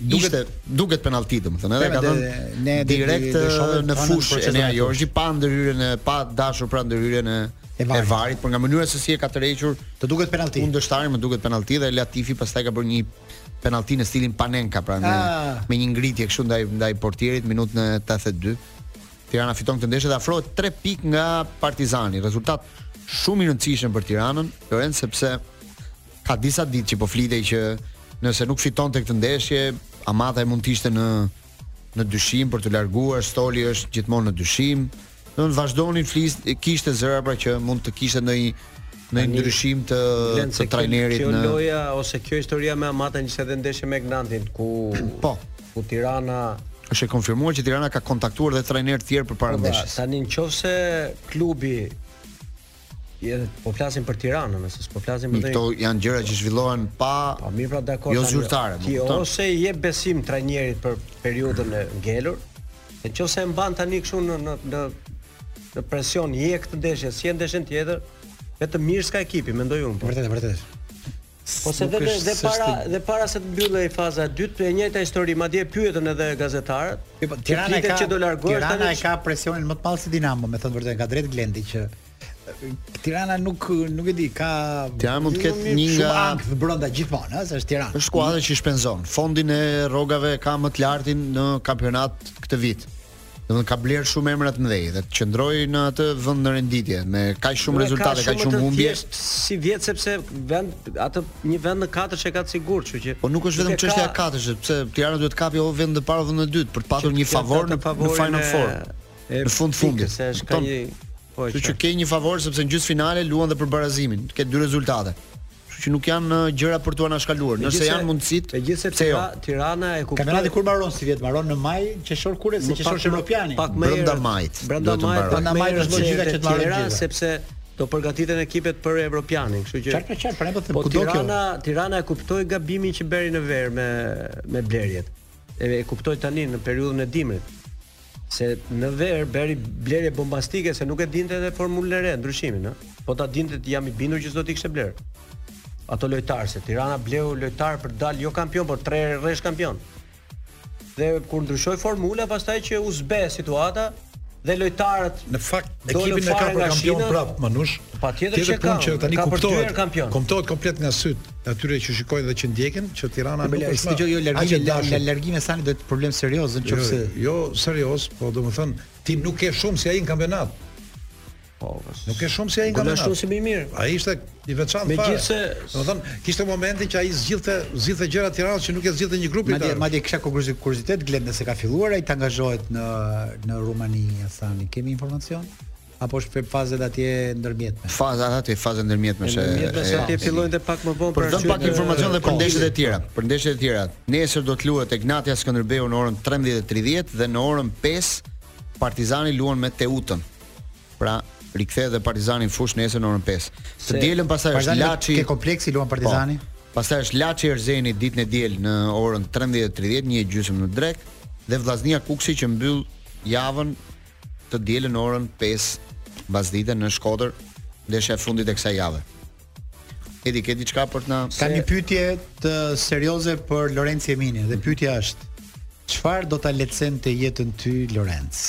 duket duket, duket penallti domethënë edhe ka thënë direkt në fushë dhe ajo është pa ndërhyrjen e VAR-it pra ndërhyrjen e e VAR-it. e VAR-it, por nga mënyra se si e ka tërhequr, të duket penalti. Kundërshtarin më duket penalti dhe Latifi pastaj ka bërë një penalti në stilin Panenka, pra me, ah. me një ngritje kështu ndaj ndaj portierit minutën e 82. Tirana fiton këtë ndeshje dhe afrohet 3 pikë nga Partizani. Rezultat shumë i rëndësishëm për Tiranën, Lorenc sepse ka disa ditë që po flitej që nëse nuk fitonte këtë ndeshje, Ahmataj mund të ishte në në dyshim për t'u larguar, stoli është gjithmonë në dyshim. Do vazhdonin të flis, kishte zëra pra që mund të kishte ndonjë në një ndryshim të të trajnerit në kjo loja ose kjo historia me Amatan ishte edhe ndeshja me Egnatian ku po ku Tirana është e konfirmuar që Tirana ka kontaktuar dhe trajnerë të tjerë përpara po, pra, ndeshjes. Tani nëse klubi Ja, po flasim për Tiranën, nëse s'po flasim për Këto janë gjëra që zhvillohen pa Po mirë pra dakord. Jo zyrtare, më kupton. Ti ose i jep besim trajnerit për periudhën e ngelur. Në qoftë se e mban tani kështu në në në në presion shih këtë ndeshje, shih ndeshjen tjetër, vetëm mirë s'ka ekipi, mendoj unë. Po. Vërtet, vërtet. Po se edhe, edhe para dhe para se të mbyllej faza e dytë, e njëjta histori, madje e pyetën edhe gazetarët. Jo, po, Tirana ka që do largohet tani. Tirana ka presionin më të madh se Dinamo, me thënë të vërtetën, ka drejt Glendi që Tirana nuk nuk e di, ka Tirana mund të ketë një nga shumë ankth brenda gjithmonë, ëh, se është Tirana. Është skuadra që shpenzon. Fondin e rrogave ka më të lartin në kampionat këtë vit. Domethënë ka blerë shumë emra të mëdhenj dhe të qëndrojë në atë vend në renditje me kaq shumë rezultate, kaq shumë humbje. Është sivjet sepse vend atë një vend në katërsh e ka të sigurt, kështu që Po nuk është vetëm çështja e katërshes, sepse Tirana duhet të kapi edhe vendin e parë ose vendin e dytë për të patur një favor në Final Four. Në fund të fundit. Është ka një Po që ke një favor sepse në gjysmëfinale luan dhe për barazimin, ke dy rezultate. Kështu që nuk janë uh, gjëra për t'u anashkaluar. Nëse janë mundësitë, megjithëse pse jo? Tirana e kupton. Kampionati kur mbaron sivjet mbaron në maj, qershor kur e se qershor është europiani. Pak më brenda majit. Brenda majit, brenda majit është më gjithë që të marrë gjithë. Sepse do përgatiten ekipet për europianin, kështu që Çfarë çfarë për emër po kudo kjo. Tirana, Tirana e kuptoi gabimin që bëri në verë me me blerjet. E, e kuptoi tani në periudhën e dimrit. Se në verë bëri blerje bombastike se nuk e dinte edhe formulën e re ndryshimin, ë. Po ta dinte jam i bindur që s'do të kishte blerë ato lojtarë se Tirana bleu lojtarë për dal jo kampion, por tre herë rresh kampion. Dhe kur ndryshoi formula pastaj që u zbeh situata dhe lojtarët në fakt ekipin e ka për kampion prap Manush. Patjetër që ka. Që tani ka kuptohet. Kuptohet komplet nga sytë. atyre që shikojnë dhe që ndjekin që Tirana nuk është më. Jo, largimi la, largimi sa do të problem serioz në çfarë? Jo, jo, serioz, po domethënë ti nuk ke shumë si ai në kampionat. Po, vas. Nuk ke shumë si ai në po, kampionat. Po ashtu si më i mirë. Ai ishte i veçantë fare. Megjithëse, domethënë kishte momente që ai zgjidhte zgjidhte gjëra Tiranës që nuk e zgjidhte një grup i tërë. Madje madje kisha kuriozitet Glen nëse ka filluar ai të angazhohet në në Rumani, thani, kemi informacion? apo është për fazat atje ndërmjetme. Faza atje, faza ndërmjetme se ndërmjetme se atje fillojnë të pak më vonë për të pak informacion dhe për ndeshjet e tjera. Për ndeshjet e tjera, nesër do të luhet Egnatia Skënderbeu në orën 13:30 dhe në orën 5 Partizani luan me Teutën. Pra, rikthehet dhe Partizani në fushë nesër në orën 5. Të dielën pastaj është Laçi. Te kompleksi luan po. Partizani? Pastaj është Laçi Erzeni ditën e diel në orën 13:30, një e gjysmë në drekë dhe Vllaznia Kukësi që mbyll javën të dielën orën 5 mbasdite në Shkodër, ndeshja e fundit e kësaj jave. Edi, ke diçka për të na? Ka një pyetje tejet serioze për Lorenc Eminin dhe pyetja është: Çfarë do ta lehtësonte jetën ty Lorenc?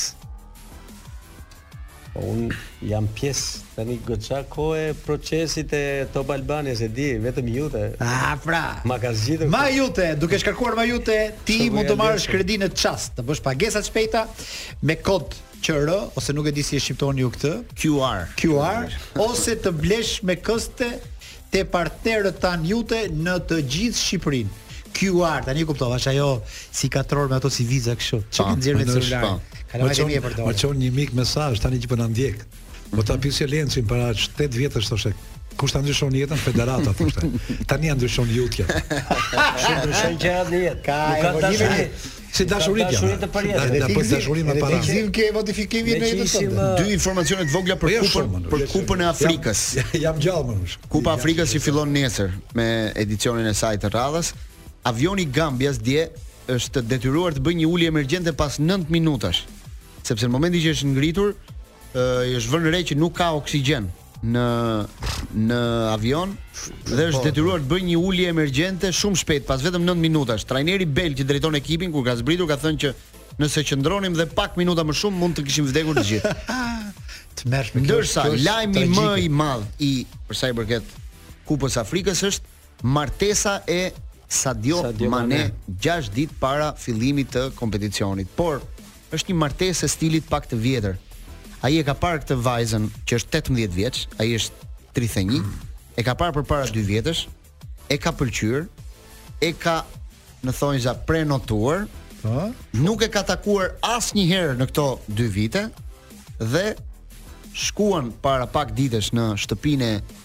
Po un jam pjesë tani goxha kohë e procesit e Top Albania se di vetëm Iute. Ah pra. Ma ka zgjidhur. MyIute, duke shkarkuar MyIute, ti mund të marrësh kredi në çast, të bësh pagesa të shpejta me kod QR ose nuk e di si e shqiptoni ju këtë, QR, QR ose të blesh me këste te partnerët tanë Iute në të gjithë Shqipërinë. QR, tani e kuptova, është ajo si katror me ato si viza kështu. Çka nxjerr me celular. Kaloj me e përdor. Më çon një mik mesazh tani që po na ndjek. Po ta pyesje Lencin para 8 vjetësh thoshte, kush ta ndryshon jetën federata thoshte. Tani ja ndryshon Iutja. Shumë ndryshojnë gjërat në jetë. Ka ka dashuri. Si dashuri ti. Dashuri të përjetë. Dhe po dashuri me para. Ti ke modifikimi në jetën tënde. Dy informacione të vogla për kupën për kupën e Afrikës. Jam gjallë më shumë. Kupa e Afrikës që fillon nesër me edicionin e saj të radhës. Avioni i Gambias dje është detyruar të bëjë një ulje emergjente pas 9 minutash. Sepse në momentin që është ngritur, ë është vënë re që nuk ka oksigjen në në avion dhe është po, detyruar po. të bëjë një ulje emergjente shumë shpejt pas vetëm 9 minutash. Trajneri belg që drejton ekipin kur ka zbritur ka thënë që nëse qëndronim dhe pak minuta më shumë mund të kishim vdekur të gjithë. të merresh me Ndërsa lajmi më i madh i për sa i përket Kupës së Afrikës është Martesa e Sadio, Sadio Mane, Mane 6 ditë para fillimit të kompeticionit, por është një martesë e stilit pak të vjetër. Ai e ka parë këtë vajzën që është 18 vjeç, ai është 31, e ka parë përpara 2 vjetësh, e ka pëlqyer, e ka në thonjza prenotuar, po. nuk e ka takuar asnjëherë në këto 2 vite dhe shkuan para pak ditësh në shtëpinë e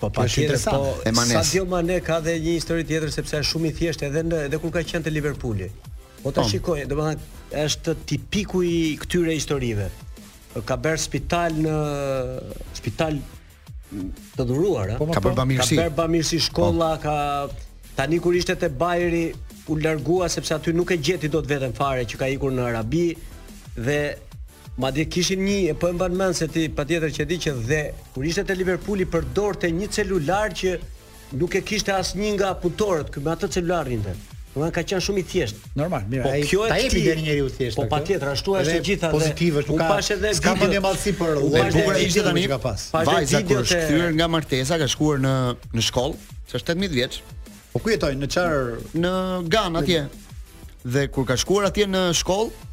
Po patjetër, po Sadio Mane ka dhe një histori tjetër sepse është shumë i thjeshtë edhe në, edhe kur ka qenë te Liverpooli. Po ta po. shikoj, domethënë është tipiku i këtyre historive. Ka bër spital në spital të dhuruar, po, po, ka bër bamirësi. Ka bër bamirësi shkolla, po. ka tani kur ishte te Bajerni u largua sepse aty nuk e gjeti dot veten fare që ka ikur në Arabi dhe Madje kishin një, e po e mban mend se ti patjetër që e di që dhe kur ishte te Liverpooli përdorte një celular që nuk e kishte asnjë nga punëtorët, ky me atë celular rrinte. Domethënë ka qenë shumë i thjeshtë. Normal, mirë, po, ai kjo ta jepi deri njeriu thjesht. Po patjetër, ashtu është e gjitha. Pozitiv është, nuk ka. Pashë edhe ska mendjemadhsi për dhe bukur ishte tani. Ka pas. Vajza kur është kthyer nga martesa, ka shkuar në në shkollë, se është 18 vjeç. Po ku jetojnë çar në Gan atje. Dhe kur ka shkuar atje në shkollë,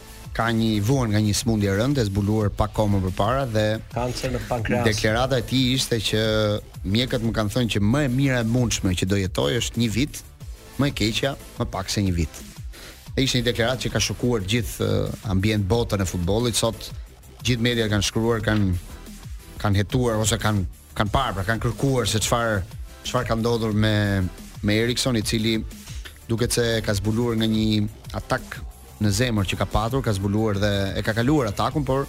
ka një vuan nga një sëmundje e rëndë e zbuluar pak kohë më përpara një kancer në pankreas. Deklarata e tij ishte që mjekët më kanë thënë që më e mira e mundshme që do jetoj është një vit, më e keqja më pak se një vit. Dhe ishte një deklaratë që ka shokuar gjithë uh, ambient botën e futbollit. Sot gjithë media kanë shkruar, kanë kanë hetuar ose kanë kanë parë, pra kanë kërkuar se çfarë çfarë ka ndodhur me me Eriksson i cili duket se ka zbuluar nga një atak në zemër që ka patur, ka zbuluar dhe e ka kaluar atakun, por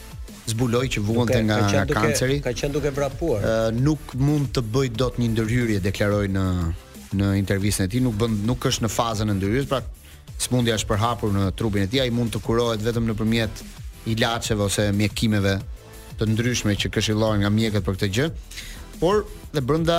zbuloi që vuante nga ka nga duke, kanceri. Ka qenë duke vrapuar. Ë nuk mund të bëj dot një ndërhyrje, deklaroi në në intervistën e tij, nuk bën nuk është në fazën e ndërhyrjes, pra smundja është përhapur në trupin e tij, ai mund të kurohet vetëm nëpërmjet ilaçeve ose mjekimeve të ndryshme që këshillohen nga mjekët për këtë gjë. Por dhe brenda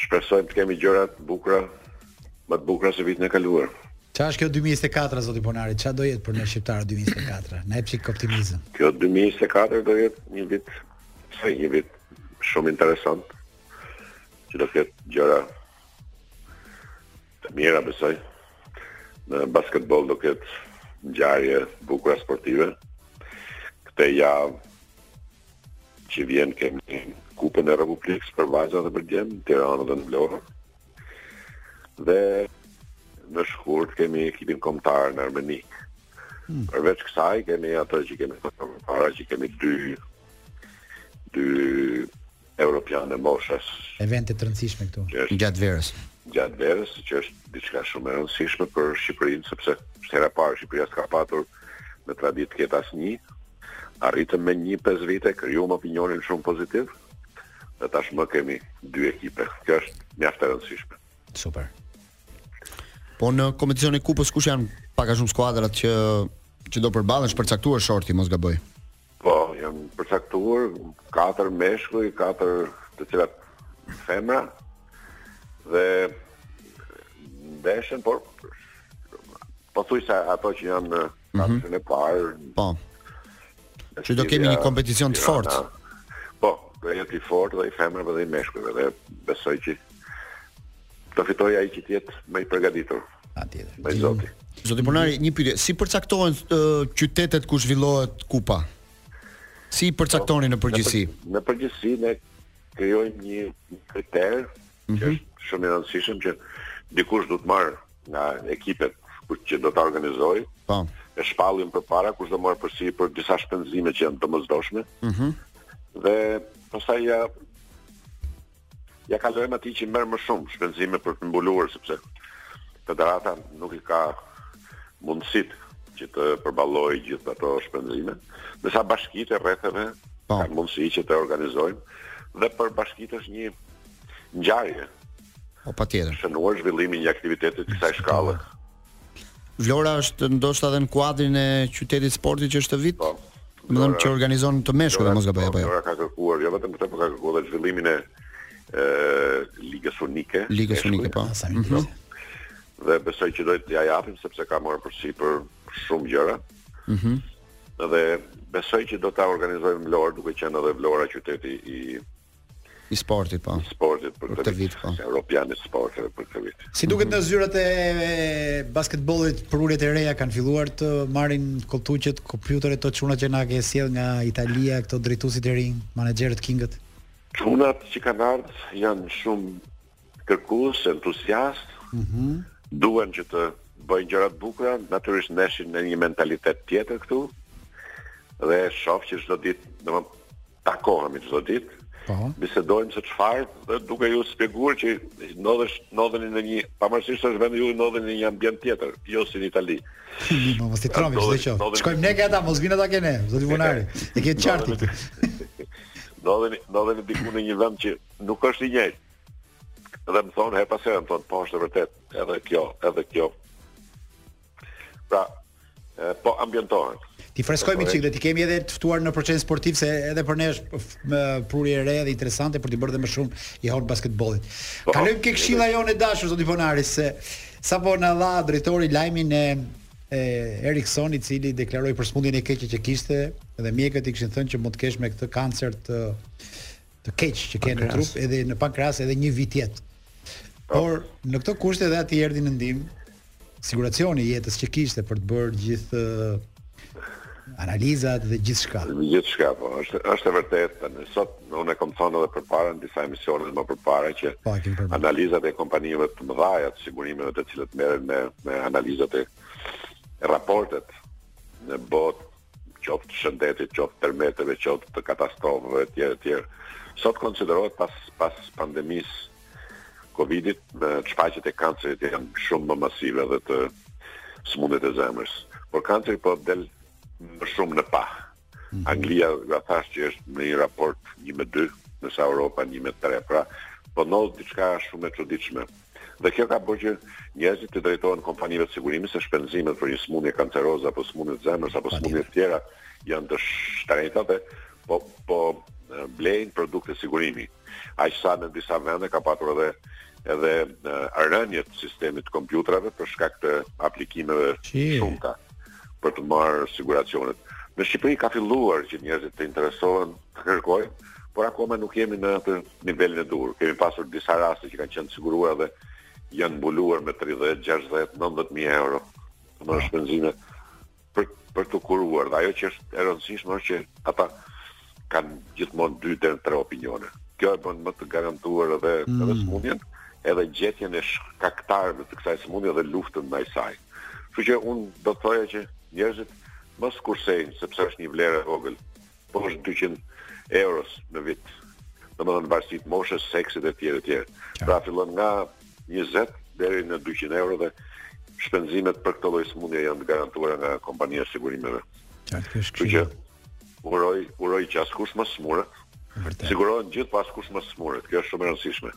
Shpresojmë të kemi gjëra të bukura, më të bukura se vitin e kaluar. Ça është kjo 2024, zoti Ponari? Ça do jetë për ne shqiptarët 2024? Na jep çik optimizëm. Kjo 2024 do jetë një vit, se një vit shumë interesant, që do ketë gjëra të mira, besoj. Në basketbol do ketë ngjarje bukura sportive. Këtë javë, Që vjen kemi kupën e Republikës për vajza dhe për djem, në Tiranë dhe në Vlorë. Dhe në shkurt kemi ekipin kombëtar në Armeni. Hmm. Përveç kësaj kemi ato që kemi para që kemi dy dy europiane moshash. Evente të rëndësishme këtu. Gjatë verës. Gjatë verës që është diçka shumë e rëndësishme për Shqipërinë sepse është hera parë Shqipëria s'ka patur në traditë të ketë asnjë, arritëm me një pesë vite, krijum opinionin shumë pozitiv, dhe tashmë kemi dy ekipe, kjo është mjaft e rëndësishme. Super. Po në kompeticionin e kupës, kush janë pak a shumë skuadrat që, që do përballen, është përcaktuar shorti, mos gaboj? Po, janë përcaktuar katër meshkuj, katër të cilat femra dhe ndeshen, po pothuajse ato që janë në mm -hmm. e parë. Po. Që do kemi një kompeticion të fortë. Po, do jetë i fortë dhe i femra dhe i meshkujve dhe besoj që Të fitojë ai që të jetë më i përgatitur. Patjetër. Me zoti. Zoti Ponari, një pyetje, si përcaktohen uh, qytetet ku zhvillohet kupa? Si i përcaktoni në përgjithësi? Në përgjithësi ne krijojmë një kriter mm -hmm. që mhm. është shumë i rëndësishëm që dikush do të marrë nga ekipet që do ta organizojë. Po. E shpallim përpara kush do marrë përsipër disa shpenzime që janë të domosdoshme. Mhm. Mm dhe pastaj ja Ja kalojmë atij që merr më shumë shpenzime për të mbuluar sepse federata nuk i ka mundësitë që të përballojë gjithë ato shpenzime, ndërsa bashkitë e rretheve po. kanë mundësi që të organizojnë dhe për bashkitë është një ngjarje. Po patjetër. Shënuar zhvillimi i një aktiviteti të kësaj shkalle. Vlora është ndoshta edhe në kuadrin e qytetit të sportit që është këtë vit. Po. Domethënë që organizon të meshkujve, mos gaboj apo jo. Vlora ka kërkuar jo vetëm këtë, por ka kërkuar edhe zhvillimin e ë Ligës Unike. Ligës Unike po. Mhm. Dhe besoj që do të ja japim sepse ka marrë përsipër shumë gjëra. Mhm. Dhe besoj që do ta organizojmë Vlorë duke qenë edhe Vlora qyteti i i sportit po. I sportit për, për këtë vit, vit po. Europian i sporteve për këtë vit. Si duket në zyrat e basketbollit prurjet e reja kanë filluar të marrin kolltuqet, kompjuterët, çunat që na ke sjell nga Italia, këto drejtuesit e rinj, menaxherët Kingët. Çunat që kanë ardhur janë shumë kërkues, entuziastë. Mhm. Mm Duan që të bëjnë gjëra të bukura, natyrisht ndeshin në një mentalitet tjetër këtu. Dhe shoh që çdo ditë, domethënë takohemi çdo ditë. Po. Bisedojmë se çfarë dhe duke ju shpjeguar që ndodhesh ndodheni në një pavarësisht se është vendi juaj ndodheni në një ambient tjetër, jo si në Itali. Mi më mos i trami çdo gjë. Shkojmë ne këta mos vinë ata kene, zoti Ponari. E ke qartë. Ndodheni ndodheni diku në një vend që nuk është i njëjtë. Dhe më thonë herë pas herë më thonë po është e vërtetë, edhe kjo, edhe kjo. Pra, po ambientohen. T'i freskojmë çik dhe t'i kemi edhe të ftuar në Procesin Sportiv se edhe për ne është një prurje e re dhe interesante për të bërë dhe më shumë jehonë basketbollit. Po, Kalojmë ke këshilla jonë e dashur zoti Ponari se sapo na dha drejtori lajmin e e Eriksonit i cili deklaroi për smundjen e keqe që kishte dhe mjekët i kishin thënë që mund të kesh me këtë kancer të të keq që ke në trup edhe në pankreas edhe një vit jetë. Po. Por në këto kushte edhe atij erdhi në ndihmë siguracioni i jetës që kishte për të bërë gjithë analizat dhe gjithçka. Gjithçka po, është është e vërtetë tani. Sot unë e kam thënë edhe përpara në disa emisione më përpara që po, analizat e kompanive të mëdha të sigurimeve të cilët merren me me analizat e raportet në botë qoftë të shëndetit, qoftë të tërmeteve, qoftë të katastrofëve etj etj. Sot konsiderohet pas pas pandemisë Covidit me shfaqjet e kancerit janë shumë më masive dhe të sëmundjet e zemrës. Por kanceri po del më shumë në pah. Mm -hmm. Anglia ja thashë që është në një raport 1 me 2, ndërsa Europa 1 me 3. Pra, po ndodh diçka shumë e çuditshme. Dhe kjo ka bërë që njerëzit t'i drejtohen kompanive të sigurimit se shpenzimet për një sëmundje kanceroze apo sëmundje të zemrës apo sëmundje të tjera janë të shtrenjta dhe po po blejnë produkte sigurimi. Aq sa në disa vende ka patur edhe edhe rënie të sistemit të kompjuterave për shkak të aplikimeve të shumta për të marrë siguracionet. Në Shqipëri ka filluar që njerëzit të interesohen të kërkojnë, por akoma nuk jemi në atë nivelin e duhur. Kemi pasur disa raste që kanë qenë siguruar dhe janë mbuluar me 30, 60, 90 mijë euro në ah. shpenzime për për të kuruar. Dhe ajo që është e rëndësishme është që ata kanë gjithmonë dy deri tre opinione. Kjo e bën më të garantuar edhe mm. edhe sëmundjen, edhe gjetjen e shkaktarëve të kësaj sëmundje dhe luftën ndaj saj. Kështu që unë do të thoja që njerëzit mos kursejnë sepse është një vlerë e vogël. poshtë 200 eurosh në vit. Domethënë në varësi të moshës, seksit e tjera e tjera. Pra fillon nga 20 deri në 200 euro dhe shpenzimet për këto lloj sëmundje janë të garantuara nga kompania e sigurimeve. Kështu që uroj, uroj që askush mos smuret. Sigurohen gjithë po askush mos smuret. Kjo është shumë e rëndësishme.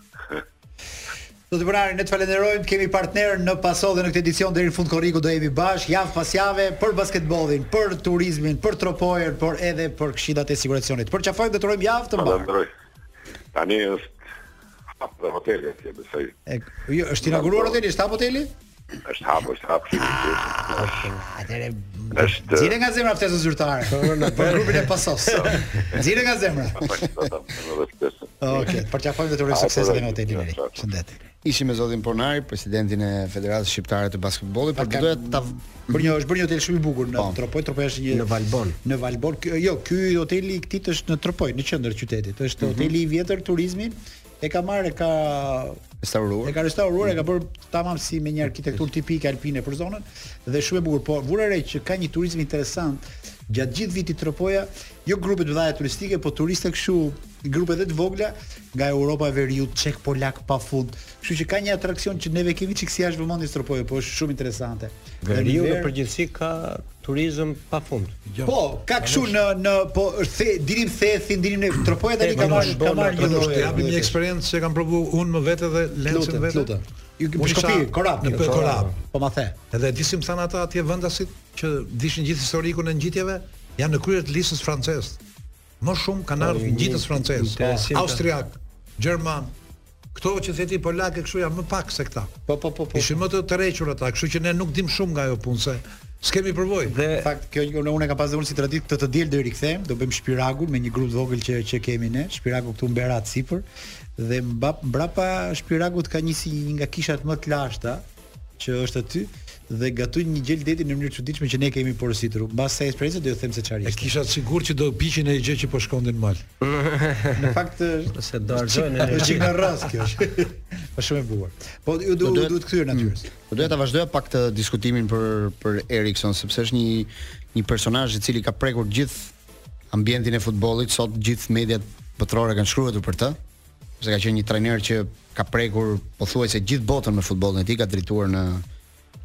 Zoti Ponari, ne të falenderojmë, të kemi partner në Paso dhe në këtë edicion deri në fund korrikut do jemi bashkë, javë pas jave, për basketbollin, për turizmin, për Tropojën, por edhe për këshillat e siguracionit. Të përqafojmë dhe të urojmë javë të mbarë. Falenderoj. Tani është hap dhe hoteli atje, besoj. E, jo, është inauguruar hoteli, është hap hoteli? Është hap, është hap ky video. Atëre. Është Zilè nga zemra ftesë zyrtare. Po, po, po. Për grupin e Pasos. Zile nga zemra. Okej, për t'ia falë vetë sukses në hotelin e ri. Shëndet. Ishim me zotin Ponari, presidentin e Federatës Shqiptare të Basketbollit, por doja ta për një është bërë një hotel shumë i bukur në Tropojë, Tropojë është një në Valbon. Në Valbon, jo, ky hoteli i këtij është në Tropojë, në qendër qytetit. Është mhm. hoteli i vjetër turizmi, e ka marrë e ka restauruar. E ka restauruar, e ka bërë tamam si me një arkitekturë tipike alpine për zonën dhe shumë e bukur. Po vura re që ka një turizëm interesant gjatë gjithë vitit Tropoja, jo grupe të mëdha turistike, po turistë kështu grupe dhe të vogla nga Europa e Veriut, çekë, polakë pa fund. Kështu që ka një atraksion që neve kemi çik si jashtë vëmendjes Tropojën, po është shumë interesante. Veriu në përgjithësi ka turizëm pa fund. Jo. Po, ka kështu në në po the dinim Thethin, dinim në Tropoja tani ka marrë ka marrë një lloj. Ja një eksperiencë që kam provu unë më vete dhe Lenci më vete. Lutem. Ju kemi shku Korab në Korab. Po ma the. Edhe di si më thanë ata atje vendasit që dishin gjithë historikun e ngjitjeve, janë në krye të listës francezët. Më shumë kanë ardhur ngjitës francezë, austriakë, gjermanë, Këto që the ti polakët kështu janë më pak se këta. Po po po po. Ishin më të tërhequr ata, kështu që ne nuk dimë shumë nga ajo punë se s'kemi përvojë. Dhe në fakt kjo unë unë kam pasur si traditë këtë të diel do i rikthehem, do bëjmë Shpiragun me një grup të vogël që që kemi ne, Shpiragu këtu në Berat sipër dhe mba, mbrapa Shpiragut ka një si një nga kishat më të lashta, që është aty dhe gatuan një gjel deti në mënyrë të çuditshme që ne kemi porositur. Mbas kësaj eksperience do ju them se çfarë ishte. E kisha të sigurt që do piqeshin një gjë që po shkonte në mal. në fakt është se do argjojë në një gjë rras kjo. Është shumë e bukur. Po ju do duhet t'i ktheheni natyrës. Mm. Po doja ta vazhdoja pak këtë diskutimin për për Erikson sepse është një një personazh i cili ka prekur gjithë ambientin e futbollit, sot gjithë mediat botërore kanë shkruar për të. Sepse ka qenë një trajner që ka prekur pothuajse gjithë botën me futbollin e tij, ka drejtuar në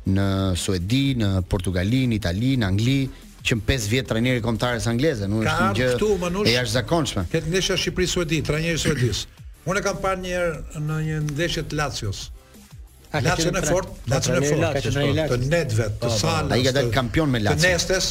në Suedi, në Portugali, në Itali, në Angli, qenë 5 vjet trajner i kombëtares angleze, nuk është një gjë këtu, Manush, e jashtëzakonshme. Ke te ndeshja Shqipëri Suedi, trajner i Suedisë. Unë kam parë një herë në një ndeshje të Lazios. Lazion e fortë, Lazion e fortë. Të Nedved, të po, po, po. Salas. Ai ka dalë kampion me Lazio. Të Nestës,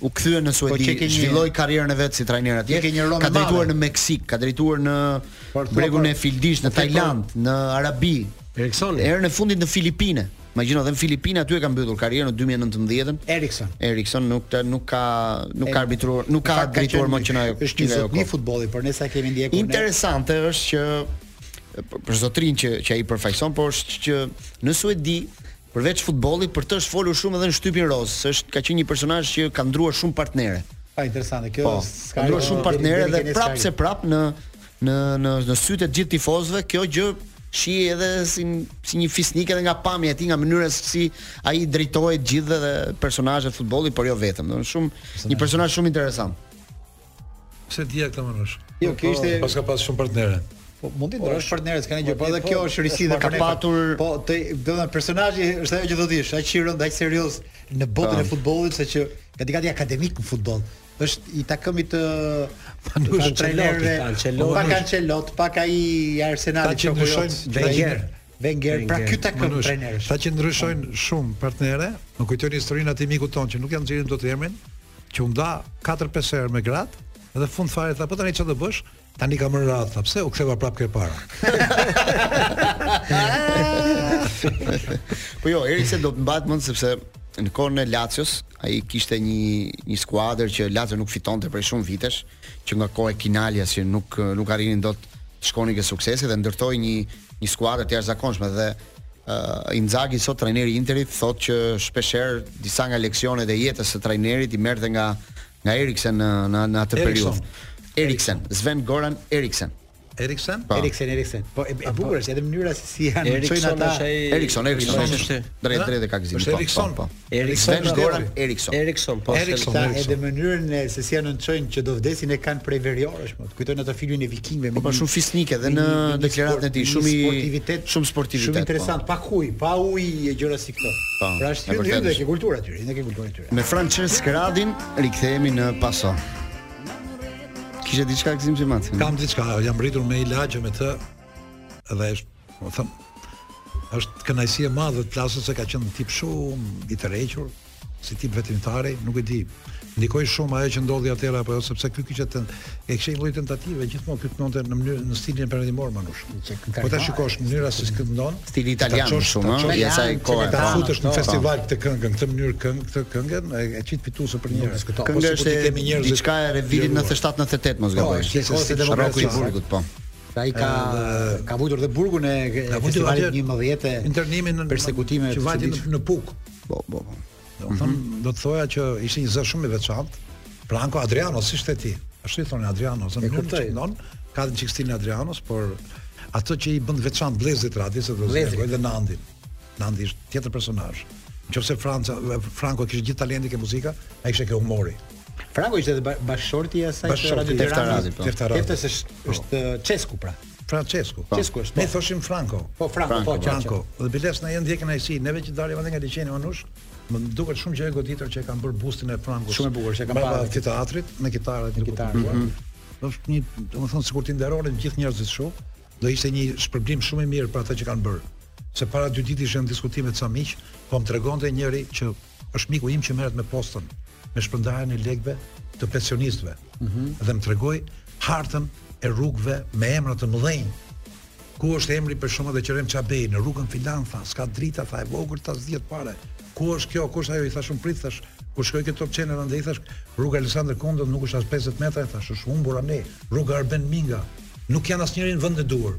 u kthye në Suedi, po filloi karrierën e vet si trajner atje. Ka drejtuar në Meksikë, ka drejtuar në po, Bregun e Fildishtë, në Tajlandë, në Arabi. Erikson. Herën e fundit në Filipine. Imagjino dhe në Filipine aty e ka mbyllur karrierën në 2019-ën. Erikson. Erikson nuk ta, nuk ka nuk ka arbitruar, nuk ka drejtuar më që nga ajo. Është një zotni futbolli, por ne sa kemi ndjekur. Interesante është që për zotërinë që që ai përfaqëson, por është që në Suedi Përveç futbollit, për të është folur shumë edhe në shtypin rozë, se është ka qenë një personazh që ka ndrruar shumë partnere. Ah, interesante. Kjo po, ka ndrruar shumë partnere dhe prapë se prapë në në në në sytë e të gjithë tifozëve, kjo gjë shihej edhe si si një fisnik edhe nga pamja e tij, nga mënyra se si ai i drejtohej të gjithë dhe personazhet e futbollit, por jo vetëm. Domethënë shumë një personazh shumë interesant. Pse e di ti këtë Manush? Jo, kjo ishte po, paska pas shumë partnerë. Po mund të ndërrosh partnerët kanë gjë, po edhe kjo është risi dhe ka patur. Po te do të personazhi është ajo që do të thosha, aq i rëndë, aq serioz në botën e futbollit saqë gati gati akademik në futboll. Është i takëmit të Manush Ancelotti, Ancelotti, pak Ancelotti, pak ai i Arsenalit që po shojmë Wenger. Wenger, pra ky takëm trajnerësh. Ata që ndryshojnë po. shumë partnere, më kujtojnë historinë e atij mikut tonë që nuk ia nxjerrim dot emrin, që u nda 4-5 herë me gratë dhe në fund fare tha po tani çfarë do bësh? Tani ka rënë radha, tha, pse u ktheva prapë ke para. po jo, Erikson do të mbahet mend sepse në kohën e Lazios, ai kishte një një skuadër që Lazio nuk fitonte prej shumë vitesh, që nga koha e Kinalias që nuk nuk arrinin dot të shkonin ke suksesi dhe ndërtoi një një skuadër të jashtëzakonshme dhe uh, Inzaghi sot trajneri i Interit thotë që shpeshherë disa nga leksionet e jetës së trajnerit i merrte nga nga Eriksen në në, në atë periudhë. Eriksen, Sven Goran Eriksen. Eriksen? Pa. Po. Eriksen, Eriksen. Po e, e bukur është edhe mënyra se si e nënçojnë ata. Eriksen, Eriksen. Drejt drejt e ka Gëzimi. Është po, Eriksen. Po, po. Sven Goran Eriksson. Eriksson, po. Eriksson, Eriksson. Edhe mënyrën e se si e njoftojnë që do vdesin e kanë prej veriorësh, më. Kujtoj në atë filmin e vikingëve. Po, po shumë fisnike dhe në deklaratën e tij, shumë i sportivitet, shumë sportivitet. Shumë po. interesant, pa kujë, pa ujë e gjëra si këto. Po, pra është hyn hyn ke kultura e tyre, hyn ke kultura e tyre. Me Françesk Radin rikthehemi në paso. Kishe diçka Gëzim që more? Kam diçka, jam rritur me lagje me të dhe është Me thënë, është kënaqësi e madhe të flasësh se ka qenë një tip shumë i tërhequr, si tip vetmitari, nuk e di. Ndikoi shumë ajo që ndodhi atëherë apo jo, sepse ky kishte ten e kishte një lloj tentative gjithmonë këndonte në mënyrë në stilin perëndimor Manush. Po ta shikosh mënyrën si këndon, stili italian qosh, shumë, ëh, ja asaj kohe. Ta futesh në festival këtë këngë, këtë mënyrë këngë, këtë këngë, e, e qit fituese përnjëherë. Këngë është kemi njerëz diçka e vitit 97-98 mos gaboj. Po, se demokracia. Po. Pra ai ka edhe, ka vujtur dhe burgun e festivalit 11 e internimin me persekutime që vajti në, në Pukë. Po, po, po. Do të thonë, mhm. do të thoja që ishte një zë shumë i veçantë. Franko Adriano, si ishte ti? Ashtu i thonë Adriano, zë, më kupton. Këndon, ka një çik stilin e Adrianos, por ato që i bën të veçantë vëllezërit Radi se do zë në gojë dhe Nandin. Nandi është tjetër personazh. Nëse Franka Franko kishte gjithë talentin ke muzika, ai e kishte ke humori. Franko ishte edhe bashkëshorti i asaj të Radio Tiranës. Po. Tefta Radi. Tefta është po. është Çesku pra. Françesku. Po. Çesku është. Ne thoshim Franko. Po Franko, po Franko. Dhe biles na e ndien ai si, neve që dalim edhe nga liqeni Manush, më duket shumë që e goditur që e kanë bërë bustin e Frankos. Shumë e bukur, që e kanë parë te teatri me kitarë aty. Kitarë. Mhm. Është një, domethënë sikur t'i nderonin gjithë njerëzit kështu, do ishte një shpërblim shumë i mirë për ata që kanë bërë. Se para dy ditësh jam në diskutime me ca miq, po më tregonte njëri që Është miku im që merret me postën me shpërndarjen e lekëve të pensionistëve. Ëh. Mm -hmm. Dhe më tregoi hartën e rrugëve me emra të mëdhenj. Ku është emri për shembull dhe Qerem Çabej në rrugën filan tha, s'ka drita tha e vogël tha s'dihet fare. Ku është kjo? Ku është ajo i thashë unë prit thash, kur shkoj ke top çene dhe i thash, rruga Aleksandër Kondo nuk është as 50 metra thash, është humbur anë. Rruga Arben Minga nuk janë asnjëri në vendin e duhur.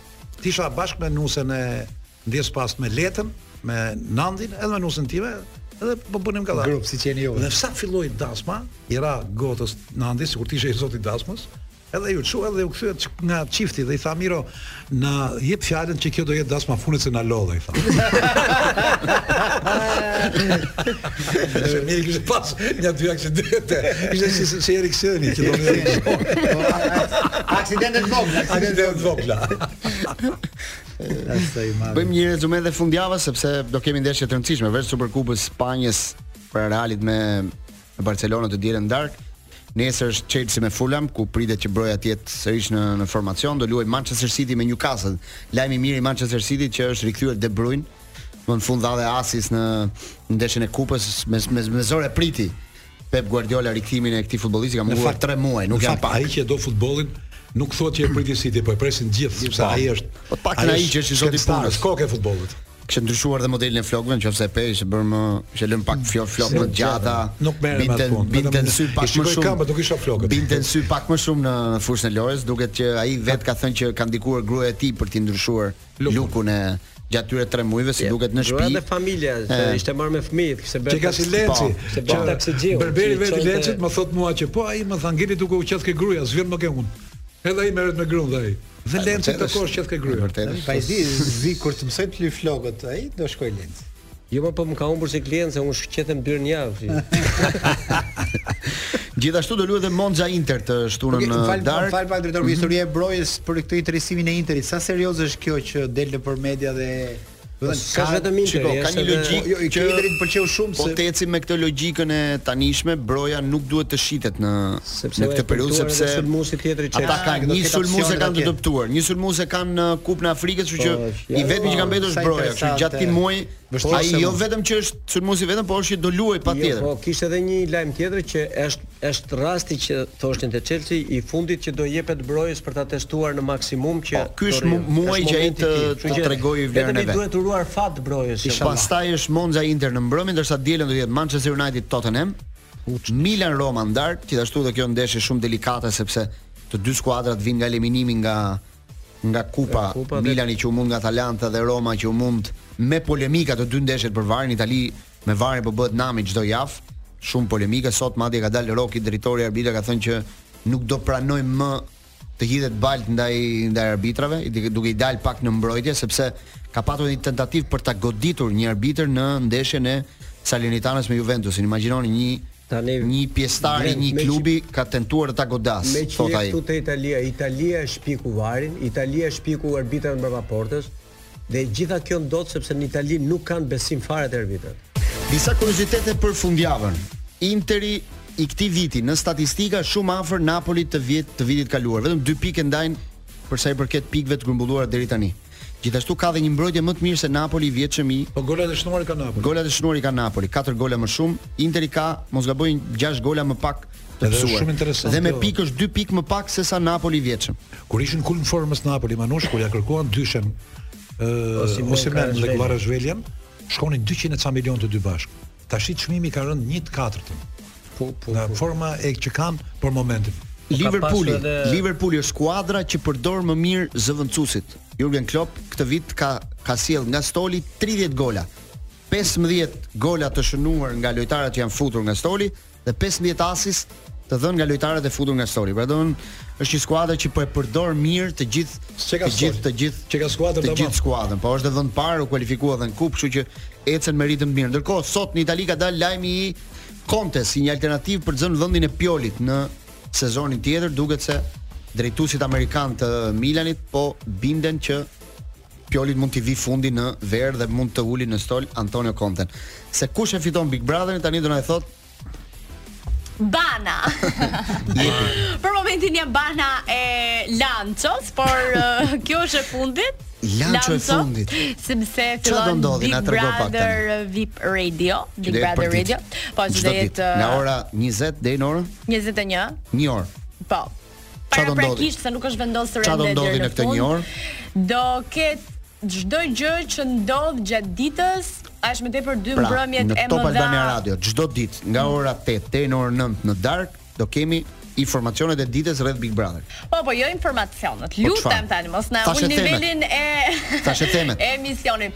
Isha bashkë me nusen e ndjesë pastë me Letën, me Nandin, edhe me nusen time, edhe po bënim gallatë. Grup siç jeni juve. Dhe sa filloi dasma, i ra gotës Nandi, sikur të ishte i zoti dasmës, edhe u çu edhe u kthye nga çifti dhe i tha Miro, na jep fjalën që kjo do jetë dasma e fundit se na lodhe, i tha. Dhe mirë kishte pas Nga dy aksidente. Ishte si si si Erik Sëni që do të Aksidente të vogla, aksidente të vogla. Bëjmë një rezume dhe fundjavës sepse do kemi ndeshje të rëndësishme veç Superkupës së Spanjës për Realit me Barcelonën të dielën në darkë. Nesër është Chelsea me Fulham ku pritet që Broja të jetë sërish në në formacion, do luajë Manchester City me Newcastle. Lajmi i mirë i Manchester Cityt që është rikthyer De Bruyne, më në fund dha dhe asist në ndeshjen e kupës me me, mezor e priti Pep Guardiola rikthimin e këtij futbollisti ka munguar 3 muaj, nuk janë pak. Ai që do futbollin nuk thotë që e priti City, po e presin gjithë sepse po. ai është. Po pak ai që është i zoti i punës. Kokë e futbollit. Kishte ndryshuar dhe modelin e flokëve, nëse e pe, ishte bërë më, ishte lënë pak fjo flok më gjata. Nuk merrem me atë punë. Binte në sy pak më shumë. Kam, do kisha flokët. Binte në sy pak më shumë në fushën e lojës, duket që ai vetë ka thënë që ka ndikuar gruaja e tij për të ndryshuar lukun gjatë tyre tre muajve si duket në shtëpi. Edhe familja që ishte marrë me fëmijë, kishte bërë. Që ka si Lenci, që po, po. taksi xhiu. Berberi vetë i Lencit më thotë mua që po ai më tha ngeli duke u qethur ke gruaja, s'vjen më ke unë. Edhe ai merret me gruan dhe ai. Dhe Lenci të ka shqethur ke gruaja. Vërtetë. Po ai tani kur të mësoj të lyj flokët, ai do shkoj Lenci. Jo më po më ka humbur si klient se unë qethem dy herë në javë. Gjithashtu do luhet Monza Inter të shtunën në okay, darkë. Fal pak drejtor mm -hmm. historia e Brojës për këtë interesimin e Interit. Sa serioze është kjo që del nëpër media dhe Do të thotë ka vetëm Inter, ka një logjikë jo, që Interi të pëlqeu shumë po se po ecim me këtë logjikën e tanishme, Broja nuk duhet të shitet në sepse në këtë periudhë sepse sulmuesi tjetri që ata kanë një sulmues e kanë të dëmtuar, një sulmues e kanë në Kupën e Afrikës, kështu që po, I vetmi që ka mbetur është Broja, kështu gjatë këtij muaji ai jo vetëm që është sulmuesi i vetëm, por është që do luaj patjetër. Jo, po kishte edhe një lajm tjetër që është është rasti që thoshin te Chelsea i fundit që do jepet Brojës për ta testuar në maksimum që po, ky është muaji që ai të të tregojë vlerën e vet. Vetëm duhet uruar fat Brojës. Pastaj është Monza Inter në mbrëmje, ndërsa të dielën do jetë Manchester United Tottenham. Milan Roma në darkë, gjithashtu dhe kjo ndeshje shumë delikate sepse të dy skuadrat vijnë nga eliminimi nga nga Kupa, nga kupa Milani që u mund nga Atalanta dhe Roma që u mund me polemika të dy ndeshjet për VAR-in Itali me VAR-in po bëhet nami çdo javë. Shumë polemika sot madje ka dalë Roki drejtori i arbitrave ka thënë që nuk do pranojë më të hidhet baltë ndaj ndaj arbitrave, duke i dalë pak në mbrojtje sepse ka patur një tentativë për ta goditur një arbitër në ndeshjen e Salernitanës me Juventusin. Imagjinoni një Një pjesëtar i një klubi ka tentuar të ta godasë, thotë ai. Meqë je këtu te Italia, Italia e shpiku VAR-in, Italia e shpiku arbitrat mbrapa portës dhe e gjitha kjo ndodh sepse në Itali nuk kanë besim fare te arbitrat. Disa kuriozitete për fundjavën, Interi i këtij viti në statistika shumë afër Napolit të vit të vitit të kaluar, vetëm dy pikë e ndajnë për sa i përket pikëve të grumbulluara deri tani. Gjithashtu ka dhe një mbrojtje më të mirë se Napoli i vjetshëm. Po golat e shënuar i ka Napoli. Golat e shënuar i ka Napoli, 4 gola më shumë, Interi ka, mos gaboj, 6 gola më pak të pësuar. Shumë interesant. Dhe me pikë është 2 pikë më pak se sa Napoli i vjetshëm. Kur ishin kulm formës Napoli Manush kur ia kërkuan dyshen ë Osimhen me Kvaratskhelian, shkonin 200 e ca milionë të dy bashkë. Tashi çmimi ka rënë një të katërtën. Po, po, po. Nga forma që kanë për momentin. Po Liverpooli, edhe... Liverpooli është skuadra që përdor më mirë zëvendësuesit. Jurgen Klopp këtë vit ka ka sjell nga stoli 30 gola. 15 gola të shënuar nga lojtarët që janë futur nga stoli, dhe 15 asist të dhënë nga lojtarët e futur nga stoli. Pra domethënë është një skuadër që po e përdor mirë të gjithë të gjithë të gjithë që ka skuadër të gjithë skuadrën, po është në vend të parë u kualifikua edhe në kupë, kështu që ecën me ritëm të mirë. Ndërkohë sot në Itali ka dalë lajmi i Conte si një alternativë për të zënë vendin e Piolit në sezonin tjetër, duket se drejtuesit amerikanë të Milanit po binden që Piolit mund t'i vijë fundi në verë dhe mund të ulë në stol Antonio Conten. Se kush e fiton Big Brotherin tani do na e thotë Bana. Për momentin jam Bana e Lanços, por uh, kjo është e fundit. Lanço e fundit. Sepse fillon ndodhi, Big Brother uh, VIP Radio, Big Brother Radio. Po, që do jetë... Nga uh, ora 20 deri në orën? 21. Një orë. Po. Çfarë do ndodhi? Paraprakisht se nuk është vendosur ende deri në fund. Çfarë do ndodhi në këtë një orë? Do ketë çdo gjë që ndodh gjatë ditës, a është më tepër dy pra, mbrëmjet e mëdha. Në Top Albania Radio çdo ditë nga mm. ora 8 deri në orën 9 në darkë do kemi informacionet e ditës rreth Big Brother. Po po, jo informacionet. Po, Lutem tani mos na ul nivelin e Tash e themet. emisionit.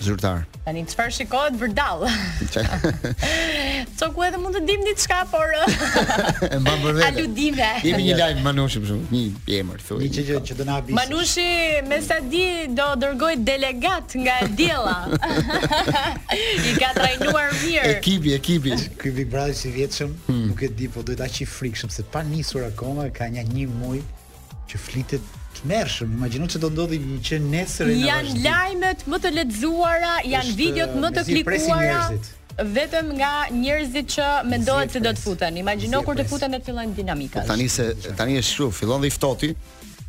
zyrtar. Tani çfarë shikohet vërdall? Çoku edhe mund të dim diçka, por e mban për vete. Aludime. Kemi një lajm Manushi për shkak një emër thuaj. Një çështje që do na bëjë. Manushi me sa di do dërgojë delegat nga e diela. I ka trajnuar mirë. Ekipi, ekipi. Ky Big Brother si vjetshëm, hmm. nuk e di, po do të jetë aq i frikshëm se pa nisur akoma ka një një muaj. që flitet tmerrshëm. Imagjino çfarë do ndodhi që nesër e në Janë lajmet më të lexuara, janë videot më të klikuara. Vetëm nga njerëzit që mendohet se do të futen. Imagjino kur të futen e të fillojnë dinamikat. Po tani se tani është kështu, fillon dhe i ftohti.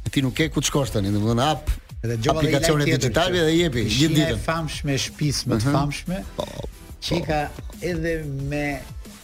Ti nuk ke ku të shkosh tani, domethënë hap Edhe gjoba aplikacione digjitale dhe jepi gjithë ditën. Është e famshme, shtëpisë më të mhm. famshme. Po. Çeka po. edhe me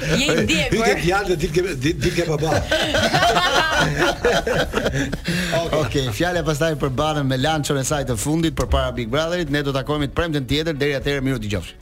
Je i ndjekur. Hike djalë dhe dilke dilke baba. Okej, okay, fjala është pastaj për Banën me Lançon e saj të fundit përpara Big Brotherit, ne do të takohemi të premten tjetër, deri atëherë mirudëgjofshim.